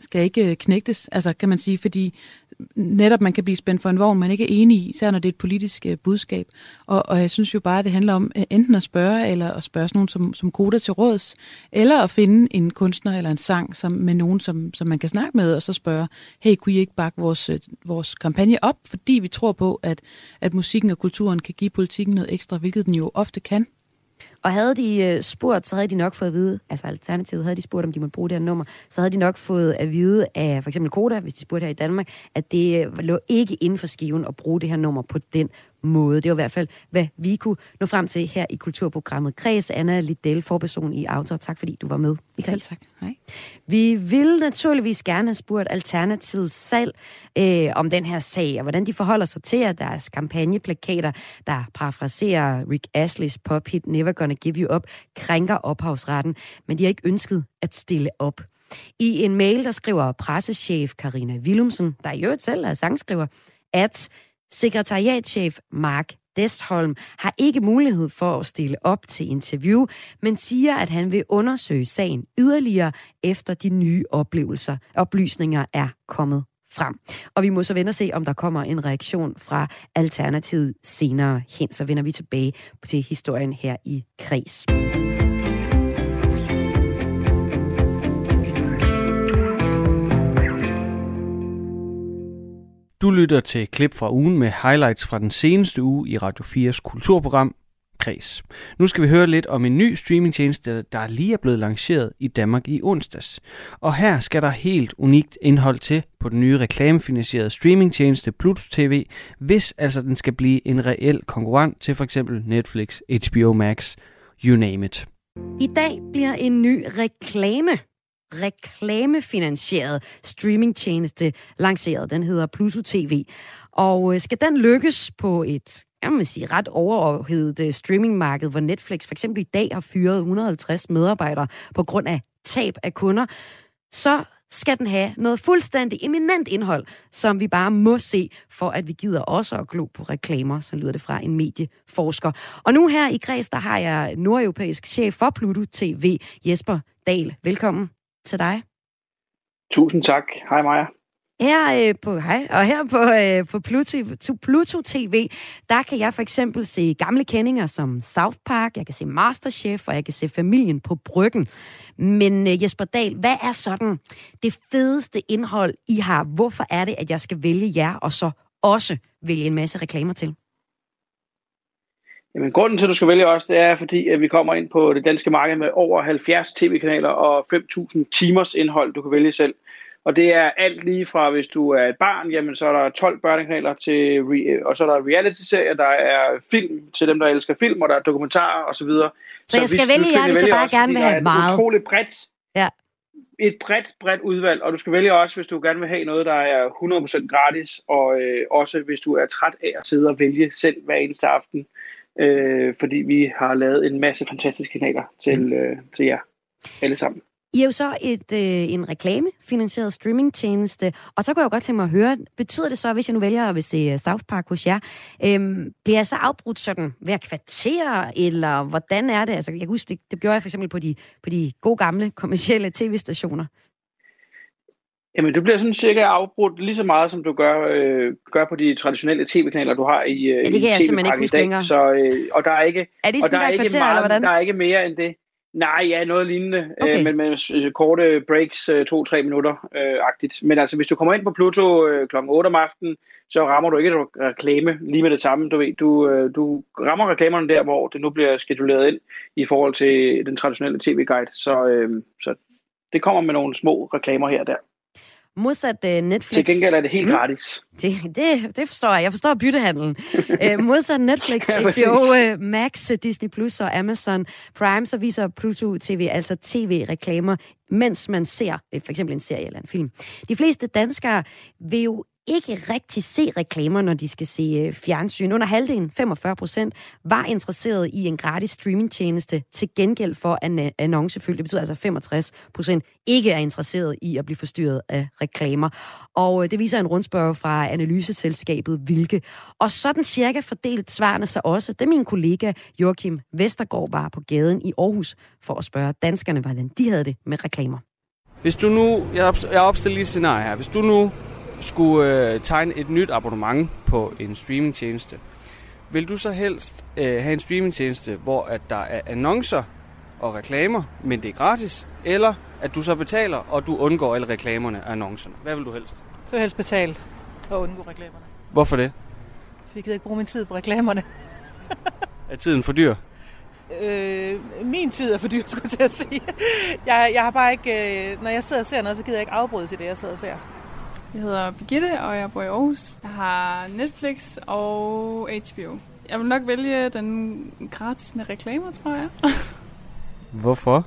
skal ikke øh, knægtes, altså kan man sige, fordi netop man kan blive spændt for en vogn, man ikke er enig i, især når det er et politisk øh, budskab. Og, og jeg synes jo bare, at det handler om øh, enten at spørge, eller at spørge nogen som, som koder til råds, eller at finde en kunstner eller en sang som, med nogen, som, som man kan snakke med, og så spørge, hey, kunne I ikke bakke vores, vores kampagne op, fordi vi tror på, at, at musikken og kulturen kan give politikken noget ekstra, hvilket den jo ofte kan. Og havde de øh, spurgt, så havde de nok fået at vide, altså alternativet havde de spurgt, om de måtte bruge det her nummer, så havde de nok fået at vide af for eksempel Koda, hvis de spurgte her i Danmark, at det øh, lå ikke inden for skiven at bruge det her nummer på den måde. Det var i hvert fald, hvad vi kunne nå frem til her i kulturprogrammet. Kreds Anna Liddell, forperson i Autor. Tak fordi du var med i Selv tak. Hej. Vi vil naturligvis gerne have spurgt Alternativets salg øh, om den her sag, og hvordan de forholder sig til, at deres kampagneplakater, der parafraserer Rick Asleys pophit Never Gonna Give You Up, krænker ophavsretten, men de har ikke ønsket at stille op. I en mail, der skriver pressechef Karina Willumsen, der i øvrigt selv er sangskriver, at sekretariatchef Mark Destholm har ikke mulighed for at stille op til interview, men siger, at han vil undersøge sagen yderligere efter de nye oplevelser, oplysninger er kommet frem. Og vi må så vende og se, om der kommer en reaktion fra Alternativet senere hen. Så vender vi tilbage til historien her i kreds. Du lytter til klip fra ugen med highlights fra den seneste uge i Radio 4's kulturprogram Kreds. Nu skal vi høre lidt om en ny streamingtjeneste, der lige er blevet lanceret i Danmark i onsdags. Og her skal der helt unikt indhold til på den nye reklamefinansierede streamingtjeneste Pluto TV, hvis altså den skal blive en reel konkurrent til f.eks. Netflix, HBO Max, you name it. I dag bliver en ny reklame reklamefinansieret streamingtjeneste lanceret. Den hedder Pluto TV. Og øh, skal den lykkes på et jeg vil sige, ret overophedet øh, streamingmarked, hvor Netflix for eksempel i dag har fyret 150 medarbejdere på grund af tab af kunder, så skal den have noget fuldstændig eminent indhold, som vi bare må se, for at vi gider også at glo på reklamer, så lyder det fra en medieforsker. Og nu her i Græs, der har jeg nordeuropæisk chef for Pluto TV, Jesper Dahl. Velkommen til dig. Tusind tak. Hej Maja. Her øh, på, hej, og her på, øh, på Pluto, Pluto TV, der kan jeg for eksempel se gamle kendinger som South Park, jeg kan se Masterchef, og jeg kan se Familien på Bryggen. Men øh, Jesper Dahl, hvad er sådan det fedeste indhold, I har? Hvorfor er det, at jeg skal vælge jer, og så også vælge en masse reklamer til? Jamen, grunden til, at du skal vælge os, det er, fordi at vi kommer ind på det danske marked med over 70 tv-kanaler og 5.000 timers indhold, du kan vælge selv. Og det er alt lige fra, hvis du er et barn, jamen så er der 12 børnekanaler, til re- og så er der reality-serier, der er film til dem, der elsker film, og der er dokumentarer osv. Så, så, jeg skal vælge jer, hvis jeg bare gerne vil have meget. Det er utroligt bredt, ja. et bredt, bredt udvalg, og du skal vælge også, hvis du gerne vil have noget, der er 100% gratis, og øh, også hvis du er træt af at sidde og vælge selv hver eneste aften, øh, fordi vi har lavet en masse fantastiske kanaler til, mm. øh, til jer alle sammen. I er jo så et, øh, en reklamefinansieret streamingtjeneste, og så kunne jeg jo godt tænke mig at høre, betyder det så, hvis jeg nu vælger at se øh, South Park hos jer, øh, bliver jeg så afbrudt sådan hver kvarter, eller hvordan er det? Altså, jeg kan huske, det, det gjorde jeg for eksempel på de, på de gode gamle kommercielle tv-stationer. Jamen, du bliver sådan cirka afbrudt lige så meget, som du gør, øh, gør på de traditionelle tv-kanaler, du har i, øh, ja, det kan i jeg simpelthen ikke huske længere. Så, øh, og der er ikke, er det og der er ikke kvarter, meget, eller? Der er ikke mere end det. Nej, ja, noget lignende, øh, Okay. øh, men med korte breaks, øh, to-tre minutter øh, agtigt. Men altså, hvis du kommer ind på Pluto øh, kl. 8 om aftenen, så rammer du ikke et reklame lige med det samme. Du, ved, du, øh, du rammer reklamerne der, hvor det nu bliver skeduleret ind i forhold til den traditionelle tv-guide. Så, øh, så det kommer med nogle små reklamer her og der. Modsat uh, Netflix... Til gengæld er det helt gratis. Det, det, det forstår jeg. Jeg forstår byttehandlen. uh, modsat Netflix, HBO uh, Max, Disney Plus og Amazon Prime, så viser Pluto TV altså tv-reklamer, mens man ser uh, for eksempel en serie eller en film. De fleste danskere vil jo ikke rigtig se reklamer, når de skal se øh, fjernsyn. Under halvdelen, 45 procent, var interesseret i en gratis streamingtjeneste til gengæld for an- annoncefølge. Det betyder altså 65 procent ikke er interesseret i at blive forstyrret af reklamer. Og øh, det viser en rundspørg fra analyseselskabet Vilke. Og sådan cirka fordelt svarene sig også, da min kollega Joachim Vestergaard var på gaden i Aarhus for at spørge danskerne, hvordan de havde det med reklamer. Hvis du nu, jeg jeg opstiller lige et scenarie her. Hvis du nu skulle øh, tegne et nyt abonnement på en streamingtjeneste, vil du så helst øh, have en streamingtjeneste, hvor at der er annoncer og reklamer, men det er gratis, eller at du så betaler, og du undgår alle reklamerne og annoncerne? Hvad vil du helst? Så vil jeg helst betale og undgå reklamerne. Hvorfor det? For jeg gider ikke bruge min tid på reklamerne. Er tiden for dyr? Øh, min tid er for dyr, skulle jeg til at sige. Jeg, jeg har bare ikke... Øh, når jeg sidder og ser noget, så gider jeg ikke afbryde i det, jeg sidder og ser. Jeg hedder Birgitte, og jeg bor i Aarhus. Jeg har Netflix og HBO. Jeg vil nok vælge den gratis med reklamer, tror jeg. Hvorfor?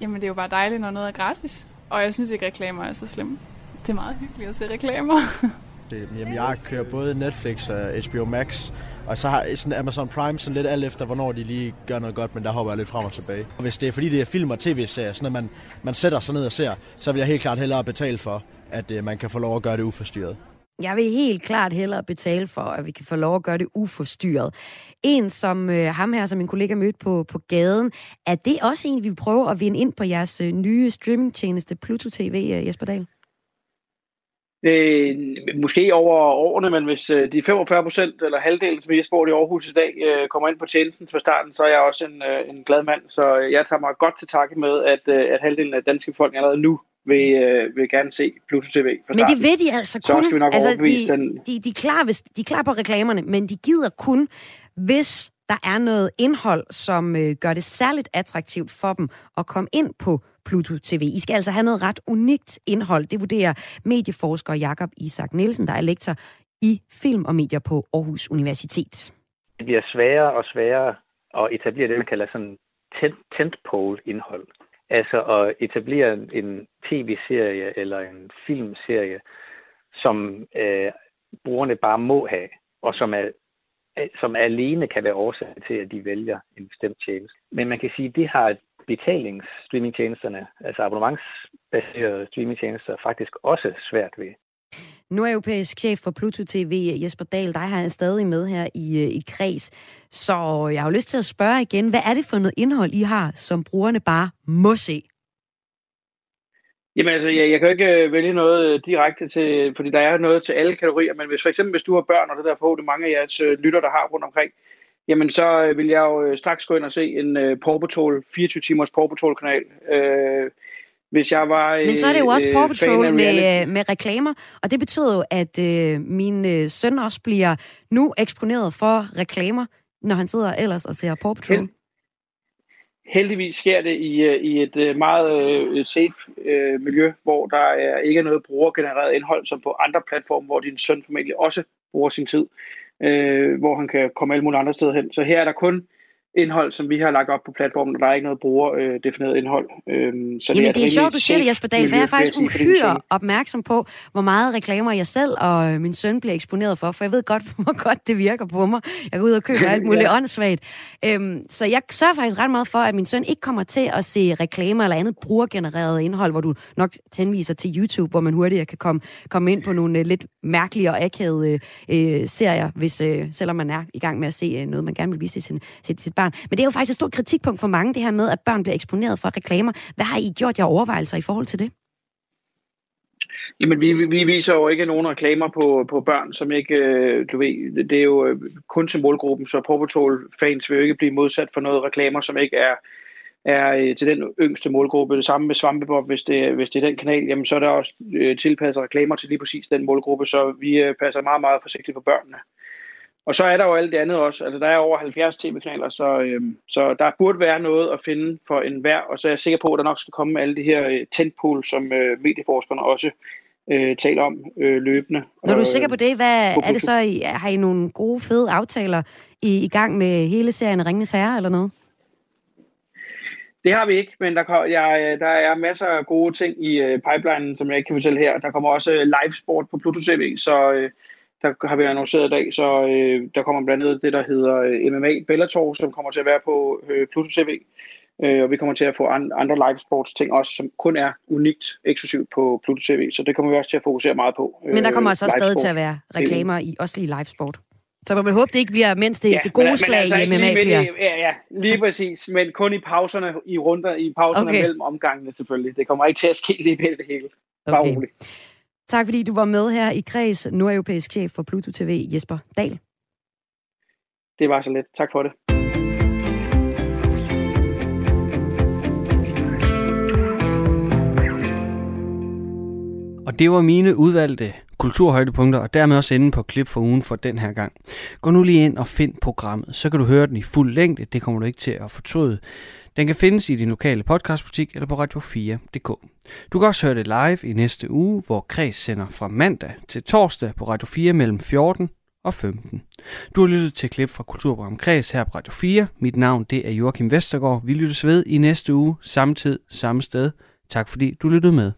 Jamen, det er jo bare dejligt, når noget er gratis. Og jeg synes ikke, reklamer er så slemme. Det er meget hyggeligt at se reklamer. Det, jamen, jeg kører både Netflix og HBO Max, og så har sådan Amazon Prime sådan lidt alt efter, hvornår de lige gør noget godt, men der hopper jeg lidt frem og tilbage. Og hvis det er fordi, det er film og tv-serier, sådan at man, man sætter sig ned og ser, så vil jeg helt klart hellere betale for, at uh, man kan få lov at gøre det uforstyrret. Jeg vil helt klart hellere betale for, at vi kan få lov at gøre det uforstyrret. En som øh, ham her, som min kollega mødte på, på gaden, er det også en, vi prøver at vinde ind på jeres øh, nye streamingtjeneste Pluto TV, øh, Jesper Dahl? Øh, måske over årene, men hvis øh, de 45 procent eller halvdelen, som jeg spurgte i Aarhus i dag, øh, kommer ind på tjenesten fra starten, så er jeg også en, øh, en glad mand. Så øh, jeg tager mig godt til takke med, at, øh, at halvdelen af danske folk allerede nu vil, øh, vil gerne se Pluto TV fra Men det ved de altså kun. Så skal vi nok altså, de, den. de, de, er klar, hvis, de er klar på reklamerne, men de gider kun, hvis der er noget indhold, som øh, gør det særligt attraktivt for dem at komme ind på Pluto TV. I skal altså have noget ret unikt indhold. Det vurderer medieforsker Jakob Isak Nielsen, der er lektor i film og medier på Aarhus Universitet. Det bliver sværere og sværere at etablere det, man kalder sådan tent- tentpole-indhold. Altså at etablere en tv-serie eller en filmserie, som øh, brugerne bare må have, og som er som alene kan være årsag til, at de vælger en bestemt tjeneste. Men man kan sige, at det har betalingsstreamingtjenesterne, altså abonnementsbaserede streamingtjenester, faktisk også svært ved. Nu er europæisk chef for Pluto TV, Jesper Dahl, dig har jeg stadig med her i, i kreds. Så jeg har lyst til at spørge igen, hvad er det for noget indhold, I har, som brugerne bare må se? Jamen altså, jeg, jeg kan jo ikke øh, vælge noget øh, direkte til, fordi der er noget til alle kategorier, men hvis for eksempel hvis du har børn, og det der forhåbentlig mange af jeres øh, lytter, der har rundt omkring, jamen så vil jeg jo straks gå ind og se en uh, Paw Patrol, 24 timers Paw Patrol kanal. Uh, hvis jeg var Men så er det jo også Paw Patrol med, med reklamer, og det betyder jo, at uh, min uh, søn også bliver nu eksponeret for reklamer, når han sidder ellers og ser Paw Patrol. Heldigvis sker det i, i et meget uh, safe uh, miljø, hvor der er ikke noget brugergenereret indhold, som på andre platforme, hvor din søn formentlig også bruger sin tid, øh, hvor han kan komme alle mulige andre steder hen. Så her er der kun indhold, som vi har lagt op på platformen, og der er ikke noget brugerdefineret indhold. Øhm, så Jamen, det er, det er sjovt, du siger det, Jesper Dahl, for jeg er faktisk uhyre opmærksom på, hvor meget reklamer jeg selv og min søn bliver eksponeret for, for jeg ved godt, hvor godt det virker på mig. Jeg går ud og køber alt muligt ja. åndssvagt. Øhm, så jeg sørger faktisk ret meget for, at min søn ikke kommer til at se reklamer eller andet brugergenereret indhold, hvor du nok henviser til YouTube, hvor man hurtigt kan komme, komme ind på nogle uh, lidt mærkelige og akavede serier, hvis, selvom man er i gang med at se noget, man gerne vil vise til sin, til sit børn. Men det er jo faktisk et stort kritikpunkt for mange, det her med, at børn bliver eksponeret for reklamer. Hvad har I gjort jer overvejelser i forhold til det? Jamen, vi, vi viser jo ikke nogen reklamer på, på børn, som ikke, øh, du ved, det er jo øh, kun til målgruppen, så Paw fans vil jo ikke blive modsat for noget reklamer, som ikke er, er øh, til den yngste målgruppe. Det samme med Svampebob, hvis det, hvis det er den kanal, jamen så er der også tilpasset reklamer til lige præcis den målgruppe, så vi passer meget, meget forsigtigt på børnene. Og så er der jo alt det andet også. Altså, der er over 70 tv-kanaler, så, øhm, så der burde være noget at finde for enhver. Og så er jeg sikker på, at der nok skal komme alle de her øh, tentpool, som øh, medieforskerne også øh, taler om øh, løbende. Når du er sikker på det, hvad er det så? I, har I nogle gode, fede aftaler i, i gang med hele serien Ringens Herre eller noget? Det har vi ikke, men der, jeg, der er masser af gode ting i uh, pipelinen, som jeg ikke kan fortælle her. Der kommer også live sport på Pluto TV, så... Uh, der har vi annonceret i dag, så øh, der kommer blandt andet det, der hedder øh, MMA Bellator, som kommer til at være på øh, Pluto TV. Øh, og vi kommer til at få an, andre live sports ting også, som kun er unikt eksklusivt på Pluto TV. Så det kommer vi også til at fokusere meget på. Men der kommer også øh, stadig til at være reklamer i, også i live sport. Så man vil håbe, det ikke bliver, mens det, ja, det gode men, slag men altså, i MMA lige bliver. Ja, ja, lige præcis. Men kun i pauserne, i runder, i pauserne okay. mellem omgangene selvfølgelig. Det kommer ikke til at ske lige med det hele. Bare Okay. roligt. Tak fordi du var med her i Kreds, nordeuropæisk chef for Pluto TV, Jesper Dahl. Det var så let. Tak for det. Og det var mine udvalgte kulturhøjdepunkter, og dermed også inde på klip for ugen for den her gang. Gå nu lige ind og find programmet, så kan du høre den i fuld længde, det kommer du ikke til at fortryde. Den kan findes i din lokale podcastbutik eller på radio4.dk. Du kan også høre det live i næste uge, hvor Kreds sender fra mandag til torsdag på Radio 4 mellem 14 og 15. Du har lyttet til klip fra Kulturprogram Kreds her på Radio 4. Mit navn det er Joachim Vestergaard. Vi lyttes ved i næste uge, samme tid, samme sted. Tak fordi du lyttede med.